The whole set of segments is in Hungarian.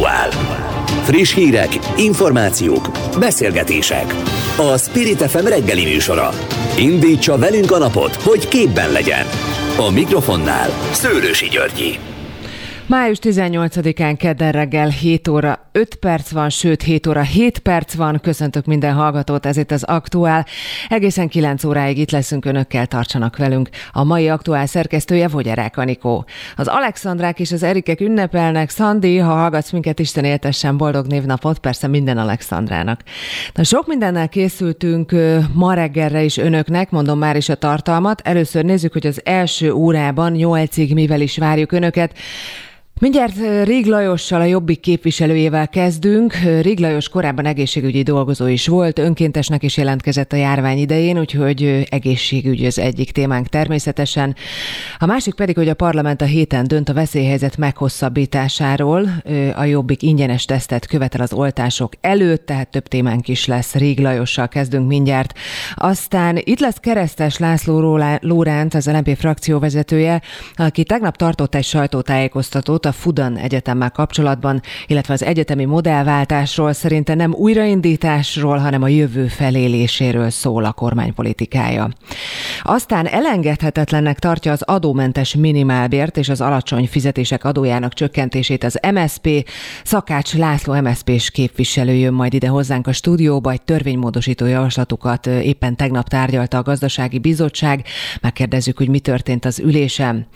Aktuál. Friss hírek, információk, beszélgetések. A Spirit FM reggeli műsora. Indítsa velünk a napot, hogy képben legyen. A mikrofonnál Szőlősi Györgyi. Május 18-án kedden reggel 7 óra 5 perc van, sőt 7 óra 7 perc van. Köszöntök minden hallgatót, ez itt az Aktuál. Egészen 9 óráig itt leszünk önökkel, tartsanak velünk. A mai Aktuál szerkesztője Vogyerák Anikó. Az Alexandrák és az Erikek ünnepelnek. Szandi, ha hallgatsz minket, Isten éltessen boldog névnapot, persze minden Alexandrának. Na, sok mindennel készültünk ma reggelre is önöknek, mondom már is a tartalmat. Először nézzük, hogy az első órában 8-ig mivel is várjuk önöket. Mindjárt Rég Lajossal, a Jobbik képviselőjével kezdünk. Rég Lajos korábban egészségügyi dolgozó is volt, önkéntesnek is jelentkezett a járvány idején, úgyhogy egészségügy az egyik témánk természetesen. A másik pedig, hogy a parlament a héten dönt a veszélyhelyzet meghosszabbításáról. A Jobbik ingyenes tesztet követel az oltások előtt, tehát több témánk is lesz. Rég Lajossal kezdünk mindjárt. Aztán itt lesz Keresztes László Lóránc, az LNP frakcióvezetője, aki tegnap tartott egy sajtótájékoztatót a Fudan Egyetemmel kapcsolatban, illetve az egyetemi modellváltásról szerinte nem újraindításról, hanem a jövő feléléséről szól a kormánypolitikája. Aztán elengedhetetlennek tartja az adómentes minimálbért és az alacsony fizetések adójának csökkentését az MSP. Szakács László MSP-s képviselő jön majd ide hozzánk a stúdióba, egy törvénymódosító javaslatukat éppen tegnap tárgyalta a gazdasági bizottság. Megkérdezzük, hogy mi történt az ülésem.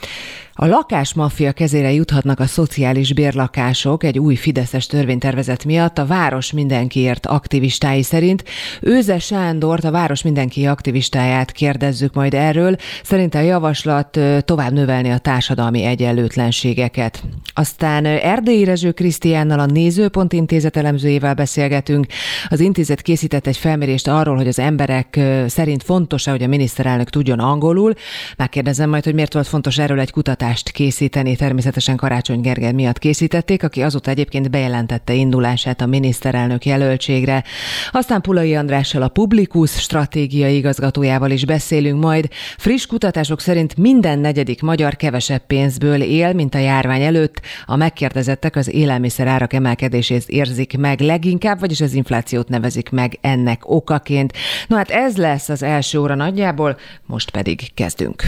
A lakásmafia kezére juthatnak a szociális bérlakások egy új Fideszes törvénytervezet miatt a Város Mindenkiért aktivistái szerint. Őze Sándort, a Város Mindenki aktivistáját kérdezzük majd erről. Szerinte a javaslat tovább növelni a társadalmi egyenlőtlenségeket. Aztán Erdélyi Rezső Krisztiánnal a Nézőpont Intézet elemzőjével beszélgetünk. Az intézet készített egy felmérést arról, hogy az emberek szerint fontos-e, hogy a miniszterelnök tudjon angolul. Megkérdezem majd, hogy miért volt fontos erről egy kutatás kutatást készíteni, természetesen Karácsony Gergely miatt készítették, aki azóta egyébként bejelentette indulását a miniszterelnök jelöltségre. Aztán Pulai Andrással a Publikus stratégiai igazgatójával is beszélünk majd. Friss kutatások szerint minden negyedik magyar kevesebb pénzből él, mint a járvány előtt. A megkérdezettek az élelmiszer árak emelkedését érzik meg leginkább, vagyis az inflációt nevezik meg ennek okaként. No hát ez lesz az első óra nagyjából, most pedig kezdünk.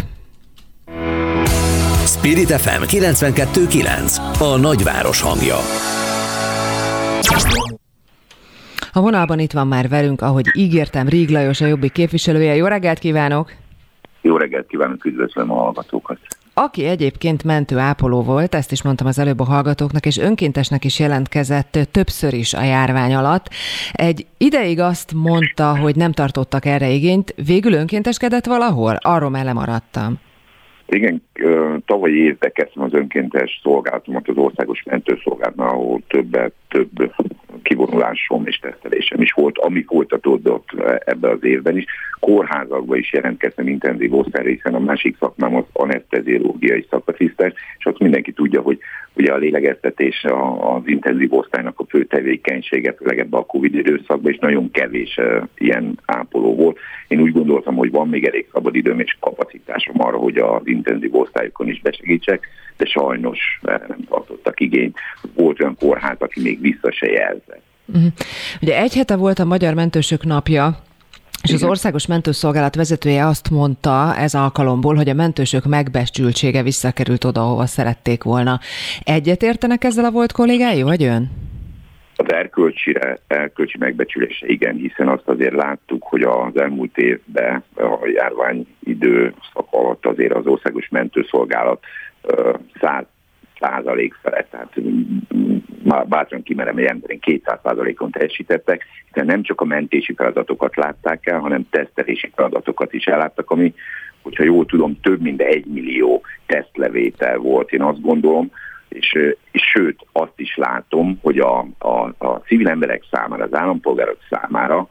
Spirit FM 92.9 A nagyváros hangja. A vonalban itt van már velünk, ahogy ígértem, Ríg Lajos, a Jobbik képviselője. Jó reggelt kívánok! Jó reggelt kívánok, üdvözlöm a hallgatókat! Aki egyébként mentő ápoló volt, ezt is mondtam az előbb a hallgatóknak, és önkéntesnek is jelentkezett többször is a járvány alatt. Egy ideig azt mondta, hogy nem tartottak erre igényt, végül önkénteskedett valahol? Arról már lemaradtam. Igen, tavalyi évben kezdtem az önkéntes szolgálatomat az országos mentőszolgálatnál, ahol többet, több kivonulásom és tesztelésem is volt, ami folytatódott ebben az évben is. Kórházakban is jelentkeztem intenzív osztályra, hiszen a másik szakmám az anesteziológiai szakatisztás, és azt mindenki tudja, hogy ugye a lélegeztetés az intenzív osztálynak a fő tevékenysége, főleg ebben a Covid időszakban, és nagyon kevés ilyen ápoló volt. Én úgy gondoltam, hogy van még elég szabad időm és kapacitásom arra, hogy az intenzív osztályokon is besegítsek, de sajnos nem tartottak igényt. Volt olyan kórház, aki még vissza se jelzett. Uh-huh. Ugye egy hete volt a Magyar Mentősök napja, és az Országos Mentőszolgálat vezetője azt mondta ez alkalomból, hogy a mentősök megbecsültsége visszakerült oda, ahova szerették volna. Egyet értenek ezzel a volt kollégái, vagy ön? Az erkölcsire, erkölcsi megbecsülése igen, hiszen azt azért láttuk, hogy az elmúlt évben a járvány időszak alatt azért az Országos Mentőszolgálat száz százalék felett, tehát már bátran kimerem jelenteni, 200 százalékon teljesítettek, hiszen nem csak a mentési feladatokat látták el, hanem tesztelési feladatokat is elláttak, ami, hogyha jól tudom, több mint egy millió tesztlevétel volt, én azt gondolom, és, és sőt, azt is látom, hogy a, a, a civil emberek számára, az állampolgárok számára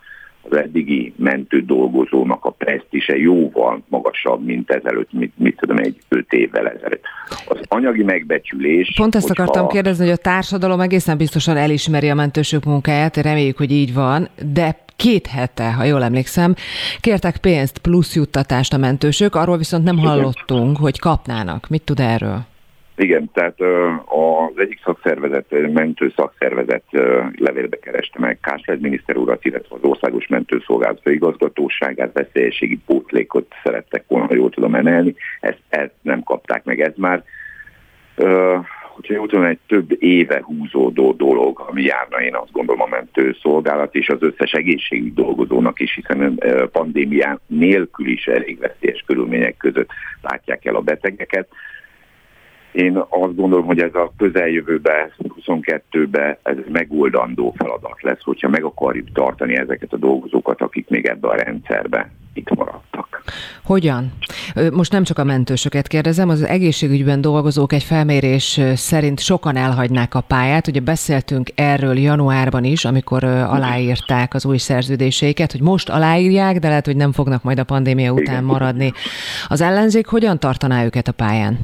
az eddigi mentő dolgozónak a presztise jóval magasabb, mint ezelőtt, mit, mit tudom, egy öt évvel ezelőtt. Az anyagi megbecsülés... Pont ezt akartam kérdezni, hogy a társadalom egészen biztosan elismeri a mentősök munkáját, reméljük, hogy így van, de két hete, ha jól emlékszem, kértek pénzt plusz juttatást a mentősök, arról viszont nem hallottunk, hogy kapnának. Mit tud erről? Igen, tehát az egyik szakszervezet, mentő szakszervezet levélbe kereste meg Kásler miniszter urat, illetve az Országos Mentőszolgálat igazgatóságát, veszélyességi pótlékot szerettek volna, ha jól tudom emelni. Ezt, ezt nem kapták meg. Ez már hogyha jól tudom, egy több éve húzódó dolog, ami járna én azt gondolom a mentőszolgálat és az összes egészségügyi dolgozónak is, hiszen pandémián nélkül is elég veszélyes körülmények között látják el a betegeket. Én azt gondolom, hogy ez a közeljövőben, 22-ben ez megoldandó feladat lesz, hogyha meg akarjuk tartani ezeket a dolgozókat, akik még ebbe a rendszerbe itt maradtak. Hogyan? Most nem csak a mentősöket kérdezem, az egészségügyben dolgozók egy felmérés szerint sokan elhagynák a pályát. Ugye beszéltünk erről januárban is, amikor aláírták az új szerződéseiket, hogy most aláírják, de lehet, hogy nem fognak majd a pandémia után maradni. Az ellenzék hogyan tartaná őket a pályán?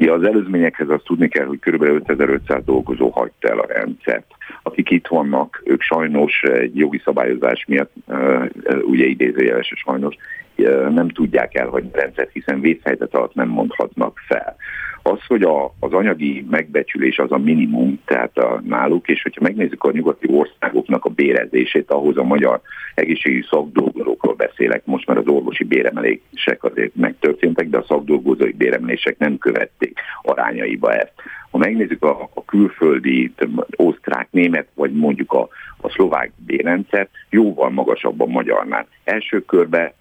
Ugye az előzményekhez azt tudni kell, hogy kb. 5500 dolgozó hagyta el a rendszert. Akik itt vannak, ők sajnos egy jogi szabályozás miatt, ugye idézőjeles sajnos, nem tudják elhagyni a rendszert, hiszen vészhelyzet alatt nem mondhatnak fel. Az, hogy a, az anyagi megbecsülés az a minimum, tehát a, náluk, és hogyha megnézzük a nyugati országoknak a bérezését, ahhoz a magyar egészségügyi szakdolgozókról beszélek, most már az orvosi béremelések azért megtörténtek, de a szakdolgozói béremelések nem követték arányaiba ezt. Ha megnézzük a, a külföldi, osztrák, német, vagy mondjuk a, a szlovák bérrendszer, jóval magasabb a magyarnál. Első körben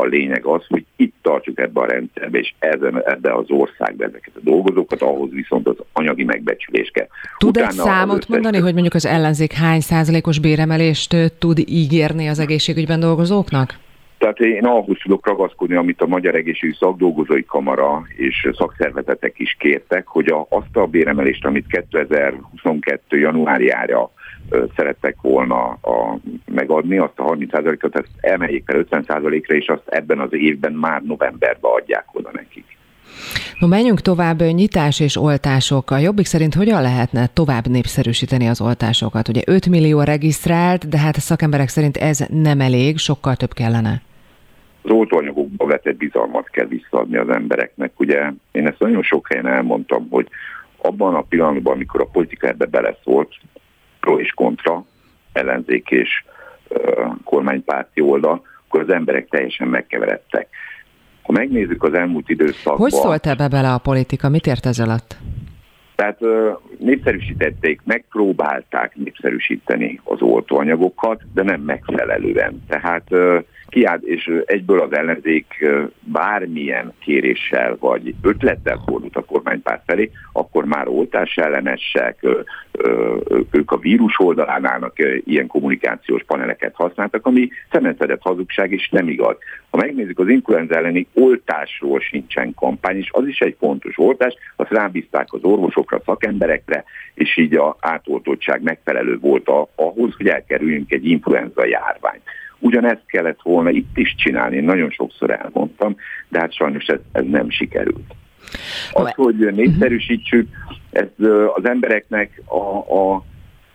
a lényeg az, hogy itt tartsuk ebbe a rendszerbe, és ezen, ebbe az országba ezeket a dolgozókat, ahhoz viszont az anyagi megbecsülés kell. Tud Utána egy számot mondani, hogy mondjuk az ellenzék hány százalékos béremelést tud ígérni az egészségügyben dolgozóknak? Tehát én ahhoz tudok ragaszkodni, amit a Magyar Egészségügyi Szakdolgozói Kamara és szakszervezetek is kértek, hogy a, azt a béremelést, amit 2022. januárjára szerettek volna a, megadni, azt a 30%-ot, ezt emeljék fel 50%-ra, és azt ebben az évben már novemberben adják oda nekik. No, menjünk tovább, nyitás és oltások. A Jobbik szerint hogyan lehetne tovább népszerűsíteni az oltásokat? Ugye 5 millió regisztrált, de hát a szakemberek szerint ez nem elég, sokkal több kellene. Az oltóanyagokba vetett bizalmat kell visszaadni az embereknek. Ugye én ezt nagyon sok helyen elmondtam, hogy abban a pillanatban, amikor a politika ebbe beleszólt, pro és kontra, ellenzék és kormánypárti oldal, akkor az emberek teljesen megkeveredtek. Ha megnézzük az elmúlt időszakban... Hogy szólt ebbe bele a politika? Mit ért ez alatt? Tehát népszerűsítették, megpróbálták népszerűsíteni az oltóanyagokat, de nem megfelelően. Tehát kiállt, és egyből az ellenzék bármilyen kéréssel vagy ötlettel fordult a kormánypárt felé, akkor már oltás ellenesek, ők a vírus oldalán állnak, ilyen kommunikációs paneleket használtak, ami szemenszedett hazugság, és nem igaz. Ha megnézzük, az influenza elleni oltásról sincsen kampány, és az is egy fontos oltás, azt rábízták az orvosokra, szakemberekre, és így a átoltottság megfelelő volt ahhoz, hogy elkerüljünk egy influenza járványt. Ugyanezt kellett volna itt is csinálni, én nagyon sokszor elmondtam, de hát sajnos ez, ez nem sikerült. Az, hogy népszerűsítsük, ez az embereknek a, a,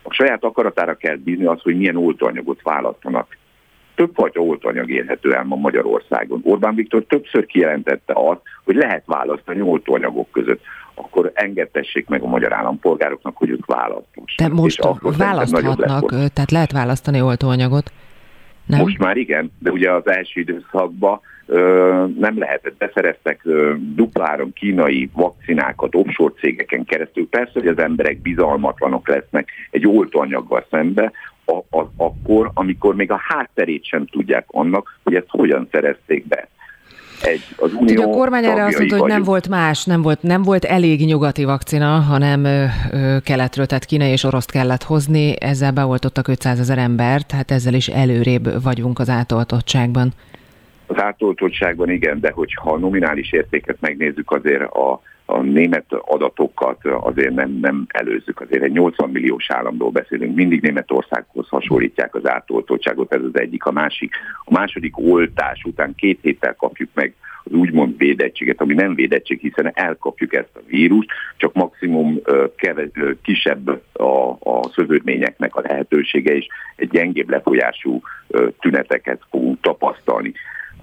a saját akaratára kell bízni az, hogy milyen oltóanyagot választanak. Többfajta oltóanyag érhető el ma Magyarországon. Orbán Viktor többször kijelentette azt, hogy lehet választani oltóanyagok között akkor engedtessék meg a magyar állampolgároknak, hogy ők választanak. De most választhatnak, tehát lehet választani oltóanyagot? Nem? Most már igen, de ugye az első időszakban ö, nem lehetett. Beszereztek ö, dupláron kínai vakcinákat offshore cégeken keresztül. Persze, hogy az emberek bizalmatlanok lesznek egy oltóanyaggal szembe, a, a, akkor, amikor még a hátterét sem tudják annak, hogy ezt hogyan szerezték be egy, az unió Ugye a kormány erre azt mondta, hogy nem volt más, nem volt, nem volt elég nyugati vakcina, hanem ö, ö, keletről, tehát kínai és oroszt kellett hozni, ezzel beoltottak 500 ezer embert, tehát ezzel is előrébb vagyunk az átoltottságban. Az átoltottságban igen, de hogyha a nominális értéket megnézzük, azért a a német adatokat azért nem, nem előzzük, azért egy 80 milliós államról beszélünk, mindig Németországhoz hasonlítják az átoltottságot, ez az egyik. A másik, a második oltás után két héttel kapjuk meg az úgymond védettséget, ami nem védettség, hiszen elkapjuk ezt a vírust, csak maximum keve, kisebb a, a szövődményeknek a lehetősége, és egy gyengébb lefolyású tüneteket fogunk tapasztalni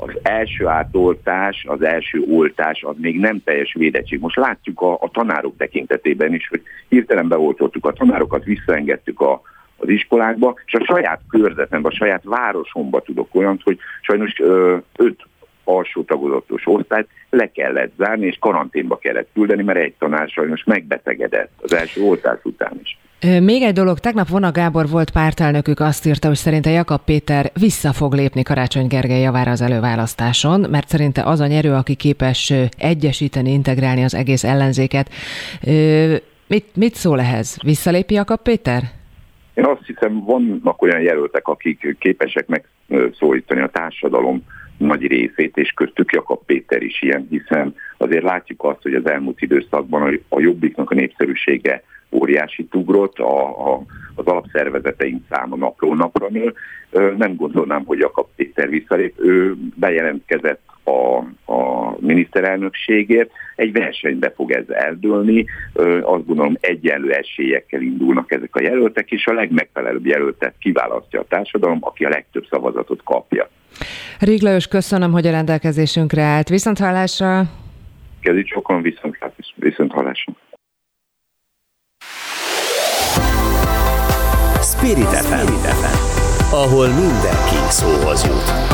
az első átoltás, az első oltás az még nem teljes védettség. Most látjuk a, a tanárok tekintetében is, hogy hirtelen beoltottuk a tanárokat, visszaengedtük a, az iskolákba, és a saját körzetemben, a saját városomba tudok olyan, hogy sajnos ö, öt alsó tagozatos osztályt le kellett zárni, és karanténba kellett küldeni, mert egy tanár sajnos megbetegedett az első oltás után is. Még egy dolog, tegnap Vona Gábor volt pártelnökük, azt írta, hogy szerinte Jakab Péter vissza fog lépni Karácsony Gergely javára az előválasztáson, mert szerinte az a nyerő, aki képes egyesíteni, integrálni az egész ellenzéket. Mit, mit szól ehhez? Visszalépi Jakab Péter? Én azt hiszem, vannak olyan jelöltek, akik képesek megszólítani a társadalom nagy részét, és köztük Jakab Péter is ilyen, hiszen azért látjuk azt, hogy az elmúlt időszakban a jobbiknak a népszerűsége óriási ugrott, a, a, az alapszervezeteink száma napról napra nő. Nem gondolnám, hogy Jakab Péter visszalép. Ő bejelentkezett a, a miniszterelnökségért. Egy versenybe fog ez eldőlni. Azt gondolom egyenlő esélyekkel indulnak ezek a jelöltek, és a legmegfelelőbb jelöltet kiválasztja a társadalom, aki a legtöbb szavazatot kapja. Riglős, köszönöm, hogy a rendelkezésünkre állt. Viszont hallásra! Kezdjük sokan viszont, viszont hallásra! Spirit FM, ahol mindenki szóhoz jut.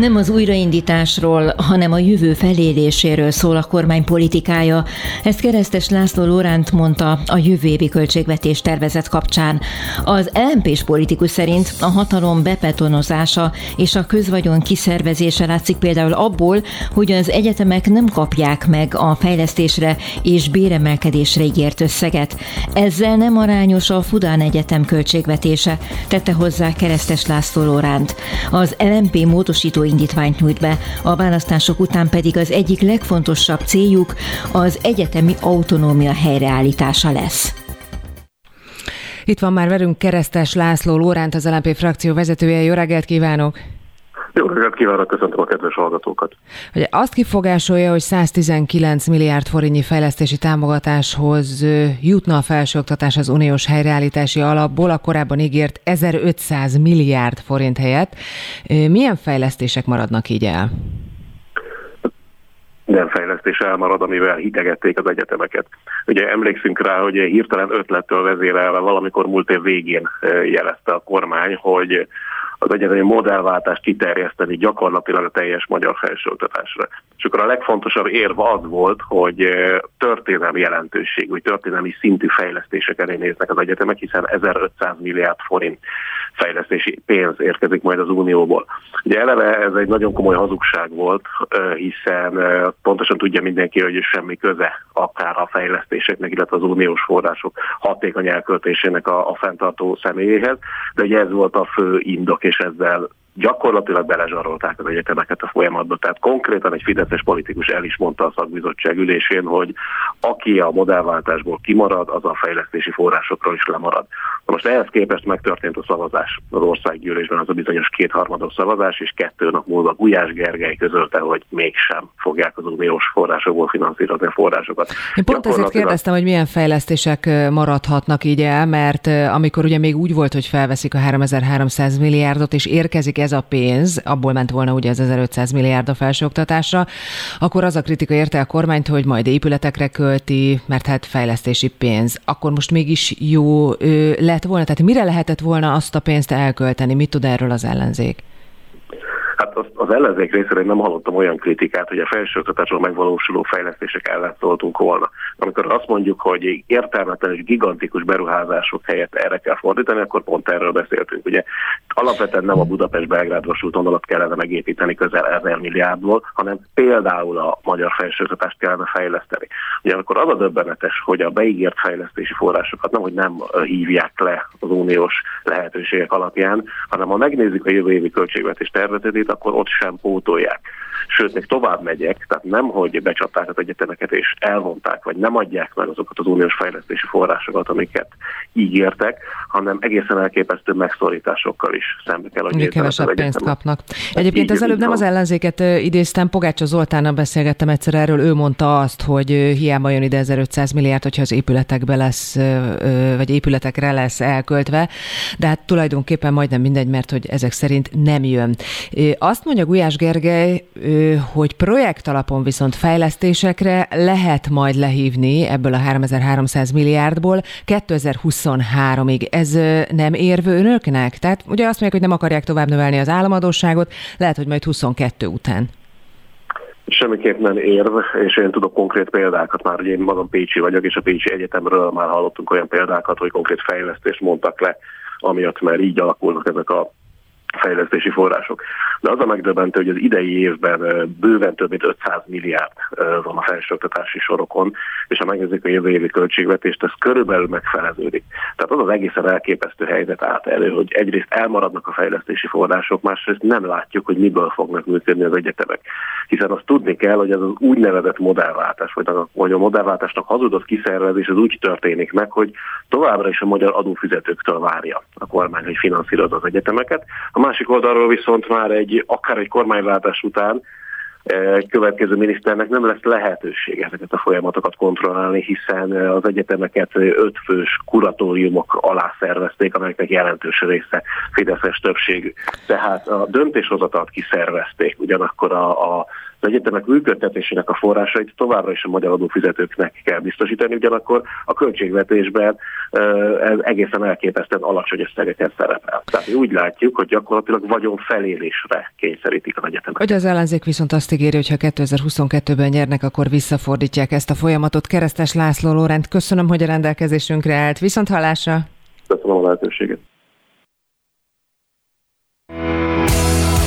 Nem az újraindításról, hanem a jövő feléléséről szól a kormány politikája. Ezt Keresztes László Lóránt mondta a jövő évi költségvetés tervezet kapcsán. Az lmp politikus szerint a hatalom bepetonozása és a közvagyon kiszervezése látszik például abból, hogy az egyetemek nem kapják meg a fejlesztésre és béremelkedésre ígért összeget. Ezzel nem arányos a Fudán Egyetem költségvetése, tette hozzá Keresztes László Lóránt. Az LMP módosító indítványt nyújt be, a választások után pedig az egyik legfontosabb céljuk az egyetemi autonómia helyreállítása lesz. Itt van már velünk Keresztes László Lóránt, az LNP frakció vezetője. Jó reggelt kívánok! Jó reggelt kívánok, köszöntöm a kedves hallgatókat. Ugye azt kifogásolja, hogy 119 milliárd forintnyi fejlesztési támogatáshoz jutna a felsőoktatás az uniós helyreállítási alapból, a korábban ígért 1500 milliárd forint helyett. Milyen fejlesztések maradnak így el? minden fejlesztés elmarad, amivel hidegették az egyetemeket. Ugye emlékszünk rá, hogy hirtelen ötlettől vezérelve valamikor múlt év végén jelezte a kormány, hogy az egyetemi modellváltást kiterjeszteni gyakorlatilag a teljes magyar felsőoktatásra. És akkor a legfontosabb érv az volt, hogy történelmi jelentőség, hogy történelmi szintű fejlesztések elé néznek az egyetemek, hiszen 1500 milliárd forint fejlesztési pénz érkezik majd az Unióból. Ugye eleve ez egy nagyon komoly hazugság volt, hiszen pontosan tudja mindenki, hogy semmi köze akár a fejlesztéseknek, illetve az uniós források hatékony elköltésének a, a fenntartó személyéhez, de ugye ez volt a fő indok, és ezzel gyakorlatilag belezsarolták az egyetemeket a folyamatba. Tehát konkrétan egy fideszes politikus el is mondta a szakbizottság ülésén, hogy aki a modellváltásból kimarad, az a fejlesztési forrásokról is lemarad. Na most ehhez képest megtörtént a szavazás az országgyűlésben, az a bizonyos kétharmados szavazás, és kettő nap múlva Gulyás Gergely közölte, hogy mégsem fogják az uniós forrásokból finanszírozni a forrásokat. Én pont ezért kérdeztem, hogy milyen fejlesztések maradhatnak így el, mert amikor ugye még úgy volt, hogy felveszik a 3300 milliárdot, és érkezik ez a pénz, abból ment volna ugye az 1500 milliárd a felsőoktatásra, akkor az a kritika érte a kormányt, hogy majd épületekre költi, mert hát fejlesztési pénz. Akkor most mégis jó ö, lett volna? Tehát mire lehetett volna azt a pénzt elkölteni? Mit tud erről az ellenzék? Hát az, az ellenzék részéről nem hallottam olyan kritikát, hogy a felsőoktatásról megvalósuló fejlesztések ellen szóltunk volna. Amikor azt mondjuk, hogy értelmetlen és gigantikus beruházások helyett erre kell fordítani, akkor pont erről beszéltünk. Ugye alapvetően nem a Budapest-Belgrád vasútvonalat kellene megépíteni közel 1000 milliárdból, hanem például a magyar felsőoktatást kellene fejleszteni. Ugye akkor az a döbbenetes, hogy a beígért fejlesztési forrásokat nem, hogy nem hívják le az uniós lehetőségek alapján, hanem ha megnézzük a jövő évi költségvetés tervezetét, akkor ott sem pótolják. Sőt, még tovább megyek, tehát nem, hogy becsapták az egyetemeket és elvonták, vagy nem adják meg azokat az uniós fejlesztési forrásokat, amiket ígértek, hanem egészen elképesztő megszorításokkal is szembe kell, hogy Még kevesebb pénzt kapnak. Egyébként az előbb nem az ellenzéket idéztem, Pogácsa Zoltánnal beszélgettem egyszer erről, ő mondta azt, hogy hiába jön ide 1500 milliárd, hogyha az épületekbe lesz, vagy épületekre lesz elköltve, de hát tulajdonképpen majdnem mindegy, mert hogy ezek szerint nem jön. Azt mondja Gulyás Gergely, hogy projekt alapon viszont fejlesztésekre lehet majd lehívni ebből a 3300 milliárdból 2023-ig. Ez nem érvő önöknek? Tehát ugye azt mondják, hogy nem akarják tovább növelni az államadóságot, lehet, hogy majd 22 után. Semmiképp nem érv, és én tudok konkrét példákat már, hogy én magam Pécsi vagyok, és a Pécsi Egyetemről már hallottunk olyan példákat, hogy konkrét fejlesztést mondtak le, amiatt már így alakulnak ezek a fejlesztési források. De az a megdöbbentő, hogy az idei évben bőven több mint 500 milliárd van a felsőoktatási sorokon, és ha megnézzük a jövő évi költségvetést, ez körülbelül megfeleződik. Tehát az az egészen elképesztő helyzet állt elő, hogy egyrészt elmaradnak a fejlesztési források, másrészt nem látjuk, hogy miből fognak működni az egyetemek. Hiszen azt tudni kell, hogy ez az úgynevezett modellváltás, vagy a, vagy a modellváltásnak hazudott kiszervezés, az úgy történik meg, hogy továbbra is a magyar adófizetőktől várja a kormány, hogy finanszírozza az egyetemeket. A másik oldalról viszont már egy, akár egy kormányváltás után egy következő miniszternek nem lesz lehetőség ezeket a folyamatokat kontrollálni, hiszen az egyetemeket ötfős kuratóriumok alá szervezték, amelyeknek jelentős része Fideszes többségű. Tehát a döntéshozatalt kiszervezték, ugyanakkor a, a az egyetemek működtetésének a forrásait továbbra is a magyar adófizetőknek kell biztosítani, ugyanakkor a költségvetésben ez egészen elképesztően alacsony összegeket szerepel. Tehát mi úgy látjuk, hogy gyakorlatilag vagyon felélésre kényszerítik az egyetemek. Hogy az ellenzék viszont azt ígéri, hogy ha 2022-ben nyernek, akkor visszafordítják ezt a folyamatot. Keresztes László Lórend, köszönöm, hogy a rendelkezésünkre állt. Viszont hallásra! Köszönöm a lehetőséget!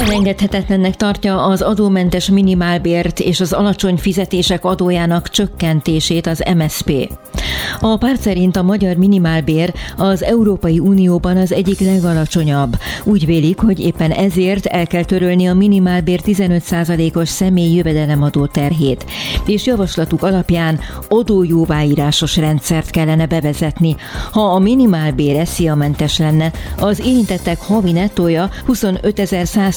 Elengedhetetlennek tartja az adómentes minimálbért és az alacsony fizetések adójának csökkentését az MSP. A párt szerint a magyar minimálbér az Európai Unióban az egyik legalacsonyabb. Úgy vélik, hogy éppen ezért el kell törölni a minimálbér 15%-os személy jövedelemadó terhét, és javaslatuk alapján adójóváírásos rendszert kellene bevezetni. Ha a minimálbér esziamentes lenne, az érintettek havi nettója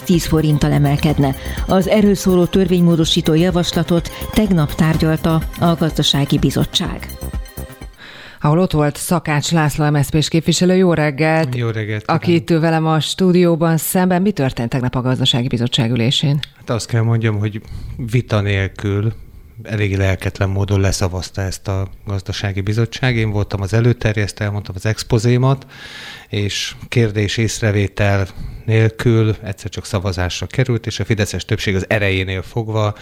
25.110 forinttal emelkedne. Az erről szóló törvénymódosító javaslatot tegnap tárgyalta a gazdasági bizottság ahol ott volt Szakács László MSZP-s képviselő. Jó reggelt! Jó reggelt! Aki itt velem a stúdióban szemben. Mi történt tegnap a gazdasági bizottság ülésén? Hát azt kell mondjam, hogy vita nélkül elég lelketlen módon leszavazta ezt a gazdasági bizottság. Én voltam az előterjesztő, elmondtam az expozémat, és kérdés észrevétel nélkül egyszer csak szavazásra került, és a Fideszes többség az erejénél fogva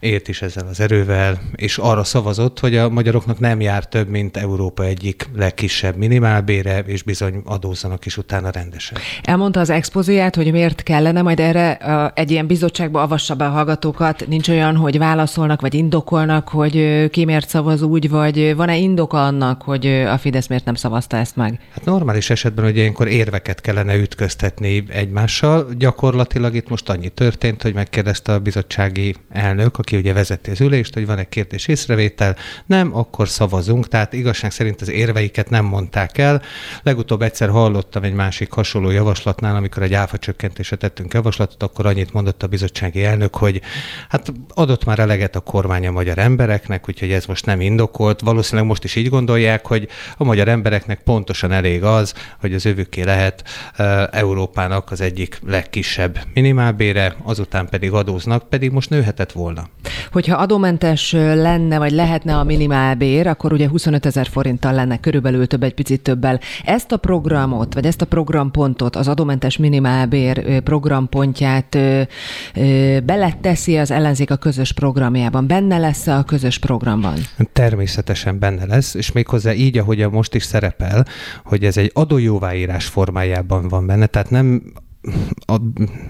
ért is ezzel az erővel, és arra szavazott, hogy a magyaroknak nem jár több, mint Európa egyik legkisebb minimálbére, és bizony adózzanak is utána rendesen. Elmondta az expozéját, hogy miért kellene, majd erre egy ilyen bizottságba avassa be a hallgatókat. Nincs olyan, hogy válaszolnak, vagy indokolnak, hogy ki miért szavaz úgy, vagy van-e indoka annak, hogy a Fidesz miért nem szavazta ezt meg? Hát normális esetben hogy ilyenkor érveket kellene ütköztetni egymással. Gyakorlatilag itt most annyi történt, hogy megkérdezte a bizottsági elnök, aki ugye vezeti az ülést, hogy van egy kérdés észrevétel, nem, akkor szavazunk. Tehát igazság szerint az érveiket nem mondták el. Legutóbb egyszer hallottam egy másik hasonló javaslatnál, amikor egy áfa csökkentésre tettünk javaslatot, akkor annyit mondott a bizottsági elnök, hogy hát adott már eleget a kormány a magyar embereknek, úgyhogy ez most nem indokolt. Valószínűleg most is így gondolják, hogy a magyar embereknek pontosan elég az, hogy az övüké lehet Európának az egyik legkisebb minimálbére, azután pedig adóznak, pedig most nőhetett volna. Hogyha adómentes lenne, vagy lehetne a minimálbér, akkor ugye 25 ezer forinttal lenne körülbelül több, egy picit többel. Ezt a programot, vagy ezt a programpontot, az adómentes minimálbér programpontját beleteszi az ellenzék a közös programjában. Benne lesz a közös programban? Természetesen benne lesz, és méghozzá így, ahogy most is szerepel, hogy ez egy adójóváírás formájában van benne, tehát nem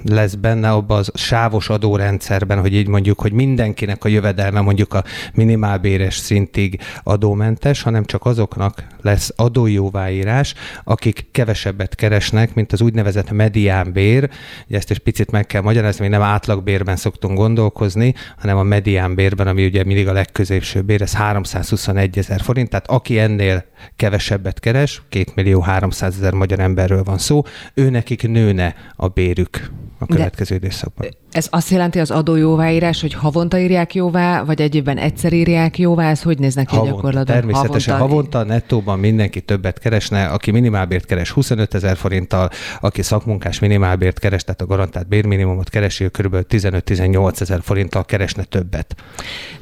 lesz benne abba az sávos adórendszerben, hogy így mondjuk, hogy mindenkinek a jövedelme mondjuk a minimálbéres szintig adómentes, hanem csak azoknak lesz adójóváírás, akik kevesebbet keresnek, mint az úgynevezett mediánbér. Ugye ezt is picit meg kell magyarázni, mi nem átlagbérben szoktunk gondolkozni, hanem a mediánbérben, ami ugye mindig a legközépső bér, ez 321 ezer forint, tehát aki ennél kevesebbet keres, 2 millió 300 ezer magyar emberről van szó, ő nekik nőne a bérük a következő De időszakban. Ez azt jelenti az adójóváírás, hogy havonta írják jóvá, vagy egy évben egyszer írják jóvá, ez hogy néz neki havonta, gyakorlatban? Természetesen havonta. havonta, nettóban mindenki többet keresne, aki minimálbért keres 25 ezer forinttal, aki szakmunkás minimálbért keres, tehát a garantált bérminimumot keresi, ő kb. 15-18 ezer forinttal keresne többet.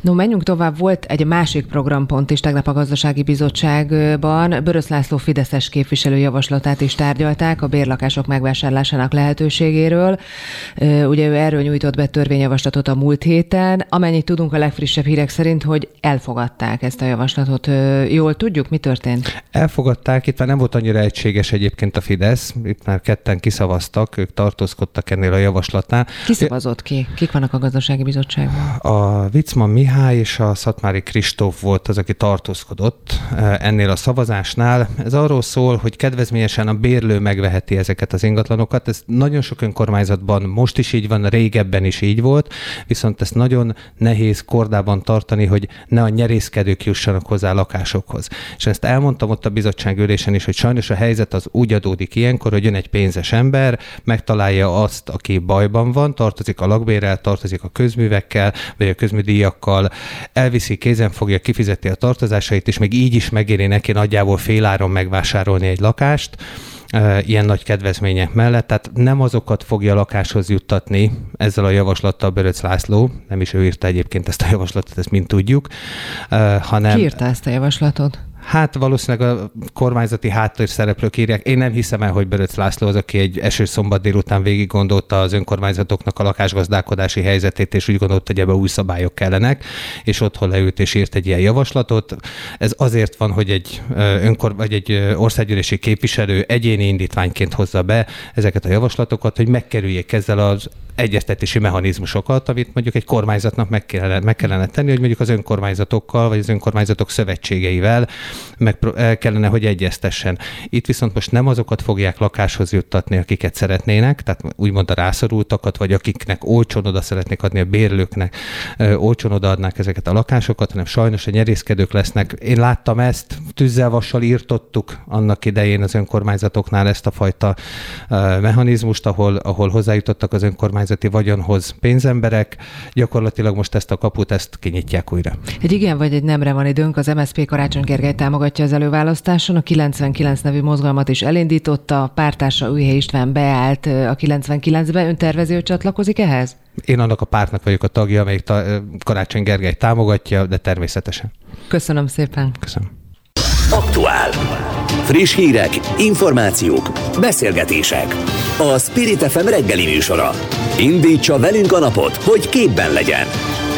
No, menjünk tovább. Volt egy másik programpont is tegnap a gazdasági bizottságban. Börösz László Fideszes képviselő javaslatát is tárgyalták a bérlakások megvásárlásának lehetőségéről. Ugye ő erről nyújtott be törvényjavaslatot a múlt héten. Amennyit tudunk a legfrissebb hírek szerint, hogy elfogadták ezt a javaslatot. Jól tudjuk, mi történt? Elfogadták, itt már nem volt annyira egységes egyébként a Fidesz, itt már ketten kiszavaztak, ők tartózkodtak ennél a javaslatnál. Ki szavazott ki? Kik vannak a gazdasági bizottságban? A Vicman Mihály és a Szatmári Kristóf volt az, aki tartózkodott ennél a szavazásnál. Ez arról szól, hogy kedvezményesen a bérlő megveheti ezeket az ingatlanokat. Ez nagyon sok önkormányzatban most is így van, régebben is így volt, viszont ezt nagyon nehéz kordában tartani, hogy ne a nyerészkedők jussanak hozzá a lakásokhoz. És ezt elmondtam ott a bizottság ülésen is, hogy sajnos a helyzet az úgy adódik ilyenkor, hogy jön egy pénzes ember, megtalálja azt, aki bajban van, tartozik a lakbérrel, tartozik a közművekkel, vagy a közműdíjakkal, elviszi, kézen fogja, kifizeti a tartozásait, és még így is megéri neki nagyjából féláron megvásárolni egy lakást, ilyen nagy kedvezmények mellett, tehát nem azokat fogja lakáshoz juttatni ezzel a javaslattal Böröc László, nem is ő írta egyébként ezt a javaslatot, ezt mind tudjuk, hanem... Ki írta ezt a javaslatot? Hát valószínűleg a kormányzati háttér szereplők írják. Én nem hiszem el, hogy Böröc László az, aki egy esős szombat délután végig gondolta az önkormányzatoknak a lakásgazdálkodási helyzetét, és úgy gondolta, hogy ebbe új szabályok kellenek, és otthon leült és írt egy ilyen javaslatot. Ez azért van, hogy egy, önkor, vagy egy országgyűlési képviselő egyéni indítványként hozza be ezeket a javaslatokat, hogy megkerüljék ezzel az egyeztetési mechanizmusokat, amit mondjuk egy kormányzatnak meg kellene, meg kellene tenni, hogy mondjuk az önkormányzatokkal, vagy az önkormányzatok szövetségeivel meg el kellene, hogy egyeztessen. Itt viszont most nem azokat fogják lakáshoz juttatni, akiket szeretnének, tehát úgymond a rászorultakat, vagy akiknek olcsón oda szeretnék adni a bérlőknek, olcsón odaadnák ezeket a lakásokat, hanem sajnos a nyerészkedők lesznek. Én láttam ezt, tűzzel vassal írtottuk annak idején az önkormányzatoknál ezt a fajta mechanizmust, ahol, ahol hozzájutottak az önkormányzati vagyonhoz pénzemberek, gyakorlatilag most ezt a kaput, ezt kinyitják újra. Egy igen vagy egy nemre van időnk, az MSZP Karácsony Gergely támogatja az előválasztáson, a 99 nevű mozgalmat is elindította, pártársa Újhely István beállt a 99-be, ön tervezi, hogy csatlakozik ehhez? Én annak a pártnak vagyok a tagja, amelyik ta- Karácsony Gergely támogatja, de természetesen. Köszönöm szépen. Köszönöm. Aktuál. Friss hírek, információk, beszélgetések. A Spirit FM reggeli műsora. Indítsa velünk a napot, hogy képben legyen.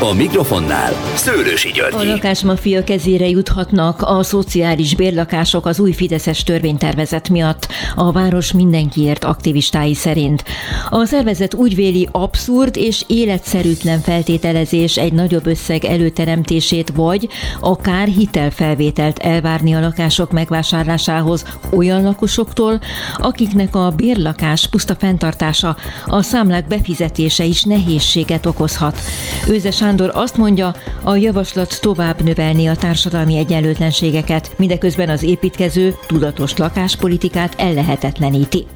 A mikrofonnál Szőlősi Györgyi. A lakásmafia kezére juthatnak a szociális bérlakások az új Fideszes törvénytervezet miatt, a város mindenkiért aktivistái szerint. A szervezet úgy véli abszurd és életszerűtlen feltételezés egy nagyobb összeg előteremtését vagy akár hitelfelvételt elvárni a lakások megvásárlásához olyan lakosoktól, akiknek a bérlakás puszta fenntartása, a számlák befizetése is nehézséget okozhat. Őzes Sándor azt mondja, a javaslat tovább növelni a társadalmi egyenlőtlenségeket, mindeközben az építkező tudatos lakáspolitikát ellehetetleníti.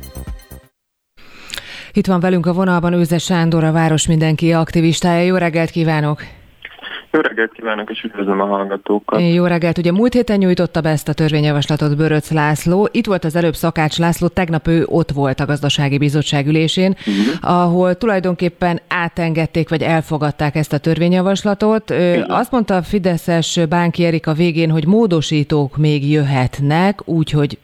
Itt van velünk a vonalban Őze Sándor, a Város Mindenki aktivistája. Jó reggelt kívánok! Jó reggelt kívánok, és üdvözlöm a hallgatókat. Jó reggelt. Ugye múlt héten nyújtotta be ezt a törvényjavaslatot Böröc László. Itt volt az előbb Szakács László, tegnap ő ott volt a gazdasági bizottság ülésén, uh-huh. ahol tulajdonképpen átengedték, vagy elfogadták ezt a törvényjavaslatot. Uh-huh. Azt mondta a Fideszes Bánki Erika végén, hogy módosítók még jöhetnek, úgyhogy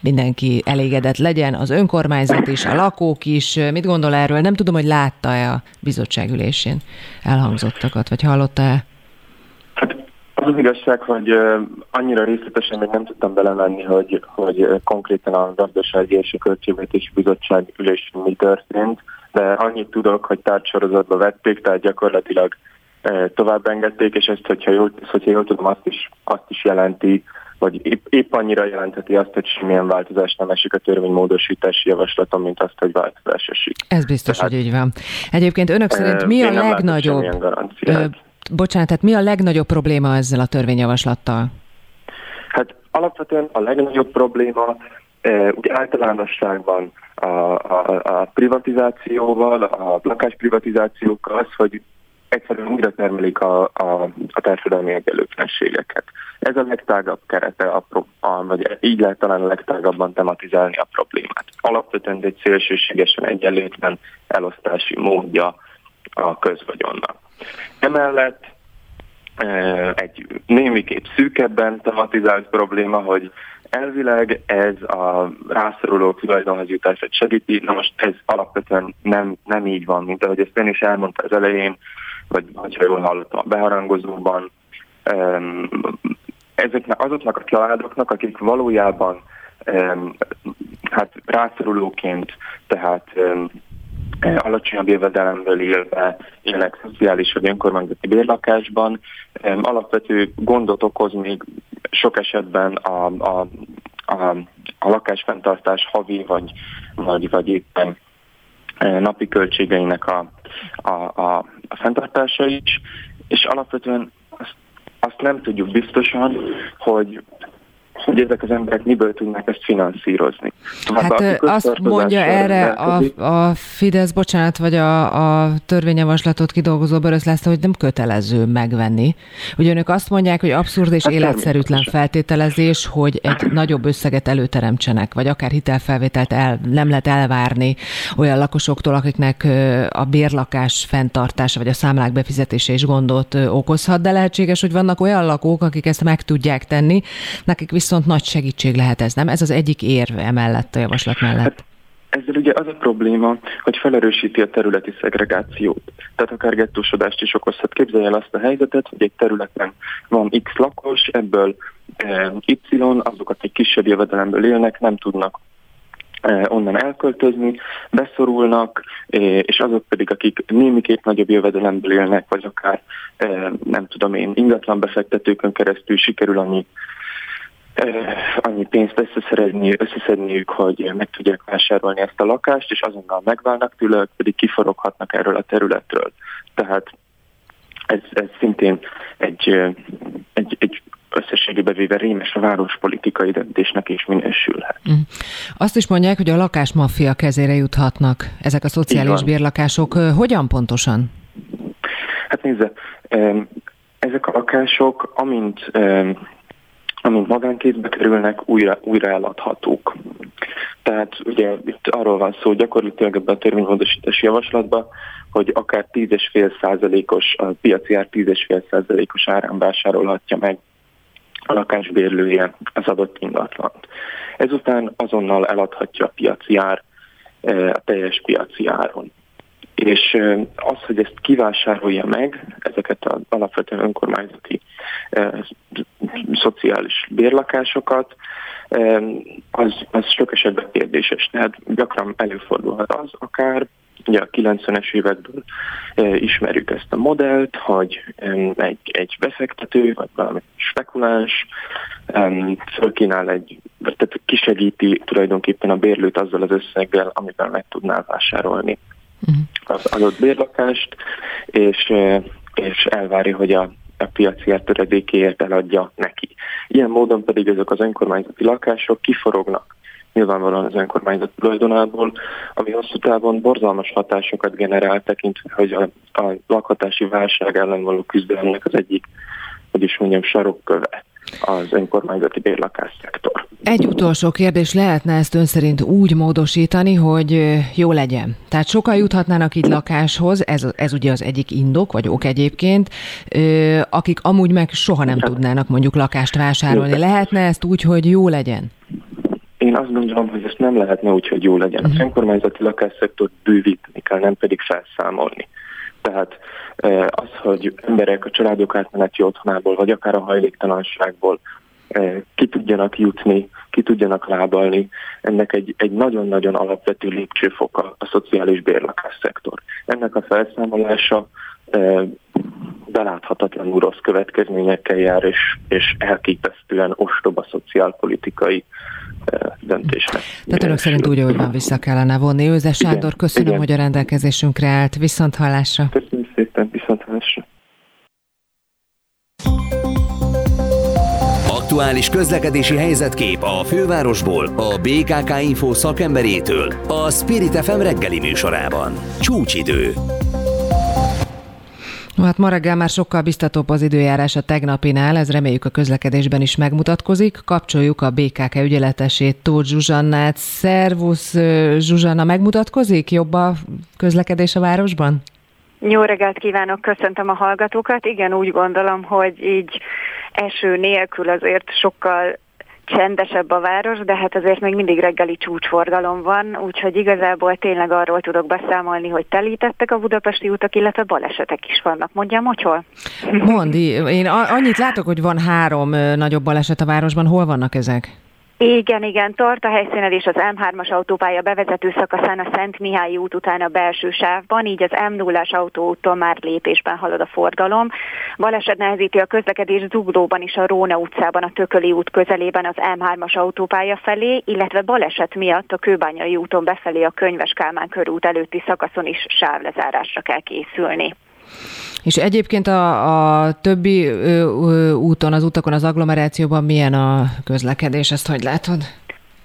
mindenki elégedett legyen, az önkormányzat is, a lakók is. Mit gondol erről? Nem tudom, hogy látta-e a bizottságülésén elhangzottakat, vagy hallotta-e? Hát Az az igazság, hogy annyira részletesen még nem tudtam belemenni, hogy, hogy konkrétan a Gazdasági és a Költségvetési Bizottság ülésén mi történt, de annyit tudok, hogy tárgysorozatba vették, tehát gyakorlatilag tovább engedték, és ezt, hogyha jól, hogyha jól tudom, azt is, azt is jelenti, vagy épp, épp annyira jelentheti azt, hogy semmilyen változás nem esik a törvénymódosítási javaslaton, mint azt, hogy változás esik. Ez biztos, Tehát, hogy így van. Egyébként önök szerint mi a legnagyobb... Bocsánat, tehát mi a legnagyobb probléma ezzel a törvényjavaslattal? Hát alapvetően a legnagyobb probléma úgy általánosságban a, a, a privatizációval, a lakásprivatizációkkal az, hogy egyszerűen újra termelik a, a, a társadalmi egyenlőtlenségeket. Ez a legtágabb kerete, a, a, vagy így lehet talán a legtágabban tematizálni a problémát. Alapvetően egy szélsőségesen egyenlőtlen elosztási módja a közvagyonnak. Emellett egy némiképp szűkebben tematizált probléma, hogy elvileg ez a rászoruló tulajdonhoz jutását segíti, na most ez alapvetően nem, nem így van, mint ahogy ezt én is elmondta az elején, vagy ha jól hallottam a beharangozóban, ezeknek azoknak a családoknak, akik valójában hát rászorulóként, tehát alacsonyabb jövedelemből élve élnek szociális vagy önkormányzati bérlakásban. Alapvető gondot okoz még sok esetben a, a, a, a lakásfenntartás havi vagy, vagy, vagy éppen napi költségeinek a, a, a, a fenntartása is, és alapvetően azt, azt nem tudjuk biztosan, hogy hogy ezek az emberek miből tudnak ezt finanszírozni. hát azt mondja erre a, a Fidesz, bocsánat, vagy a, a törvényjavaslatot kidolgozó Börös László, hogy nem kötelező megvenni. Ugye önök azt mondják, hogy abszurd és hát életszerűtlen feltételezés, hogy egy nagyobb összeget előteremtsenek, vagy akár hitelfelvételt el, nem lehet elvárni olyan lakosoktól, akiknek a bérlakás fenntartása, vagy a számlák befizetése is gondot okozhat, de lehetséges, hogy vannak olyan lakók, akik ezt meg tudják tenni, nekik viszont viszont nagy segítség lehet ez, nem? Ez az egyik érv emellett a javaslat mellett. Hát ezzel ugye az a probléma, hogy felerősíti a területi szegregációt. Tehát akár gettósodást is okozhat. Képzelj el azt a helyzetet, hogy egy területen van X lakos, ebből e, Y, azokat egy kisebb jövedelemből élnek, nem tudnak e, onnan elköltözni, beszorulnak, e, és azok pedig, akik némiképp nagyobb jövedelemből élnek, vagy akár nem tudom én, ingatlan befektetőkön keresztül sikerül annyi annyi pénzt összeszerezni, összeszedniük, hogy meg tudják vásárolni ezt a lakást, és azonnal megválnak tőle, pedig kiforoghatnak erről a területről. Tehát ez, ez szintén egy, egy, egy összességében véve rémes a várospolitikai döntésnek is minősülhet. Mm. Azt is mondják, hogy a lakásmafia kezére juthatnak ezek a szociális bérlakások. Hogyan pontosan? Hát nézze, ezek a lakások, amint amint magánkézbe kerülnek, újra, újra eladhatók. Tehát ugye itt arról van szó gyakorlatilag ebben a törvénymódosítási javaslatban, hogy akár 10,5 százalékos, a piaci ár 10,5 százalékos árán vásárolhatja meg a lakásbérlője az adott ingatlant. Ezután azonnal eladhatja a piaci ár eh, a teljes piaci áron és az, hogy ezt kivásárolja meg, ezeket az alapvetően önkormányzati szociális bérlakásokat, az, az sok esetben kérdéses. Tehát gyakran előfordulhat az akár, ugye a 90-es évekből ismerjük ezt a modellt, hogy egy, egy befektető, vagy valami spekuláns fölkínál egy, tehát kisegíti tulajdonképpen a bérlőt azzal az összeggel, amivel meg tudná vásárolni az adott bérlakást, és, és elvárja, hogy a, a piaci töredékéért eladja neki. Ilyen módon pedig ezek az önkormányzati lakások kiforognak nyilvánvalóan az önkormányzat tulajdonából, ami hosszú távon borzalmas hatásokat generál, tekintve, hogy a, a lakhatási válság ellen való küzdelemnek az egyik, hogy is mondjam, sarokköve az önkormányzati bérlakásszektor. Egy utolsó kérdés, lehetne ezt ön szerint úgy módosítani, hogy jó legyen? Tehát sokan juthatnának így lakáshoz, ez, ez ugye az egyik indok, vagy ok egyébként, akik amúgy meg soha nem tudnának mondjuk lakást vásárolni. Lehetne ezt úgy, hogy jó legyen? Én azt gondolom, hogy ezt nem lehetne úgy, hogy jó legyen. Az mhm. önkormányzati lakásszektor bővíteni kell, nem pedig felszámolni. Tehát az, hogy emberek a családok átmeneti otthonából, vagy akár a hajléktalanságból ki tudjanak jutni, ki tudjanak lábalni, ennek egy, egy nagyon-nagyon alapvető lépcsőfoka a szociális bérlakás szektor. Ennek a felszámolása beláthatatlanul rossz következményekkel jár, és, és elképesztően ostoba szociálpolitikai döntésnek. Tehát önök szerint úgy, hogy van, vissza kellene vonni. Őze Sándor, köszönöm, igen. hogy a rendelkezésünkre állt. Viszont hallásra. Köszönöm szépen, viszont hallásra. Aktuális közlekedési helyzetkép a fővárosból, a BKK Info szakemberétől, a Spirit FM reggeli műsorában. Csúcsidő. Hát ma reggel már sokkal biztatóbb az időjárás a tegnapinál, ez reméljük a közlekedésben is megmutatkozik. Kapcsoljuk a BKK ügyeletesét, Tóth Zsuzsannát. Szervusz, Zsuzsanna, megmutatkozik jobb a közlekedés a városban? Jó reggelt kívánok, köszöntöm a hallgatókat. Igen, úgy gondolom, hogy így eső nélkül azért sokkal csendesebb a város, de hát azért még mindig reggeli csúcsforgalom van, úgyhogy igazából tényleg arról tudok beszámolni, hogy telítettek a budapesti utak, illetve balesetek is vannak. Mondjam, hogy hol? Mondi, én annyit látok, hogy van három nagyobb baleset a városban, hol vannak ezek? Igen, igen, tart a helyszínelés az M3-as autópálya bevezető szakaszán a Szent Mihály út után a belső sávban, így az M0-as autóúton már lépésben halad a forgalom. Baleset nehezíti a közlekedés Zuglóban is a Róna utcában, a Tököli út közelében az M3-as autópálya felé, illetve baleset miatt a Kőbányai úton befelé a Könyves Kálmán körút előtti szakaszon is sávlezárásra kell készülni. És egyébként a, a többi ö, ö, úton, az utakon, az agglomerációban milyen a közlekedés, ezt hogy látod?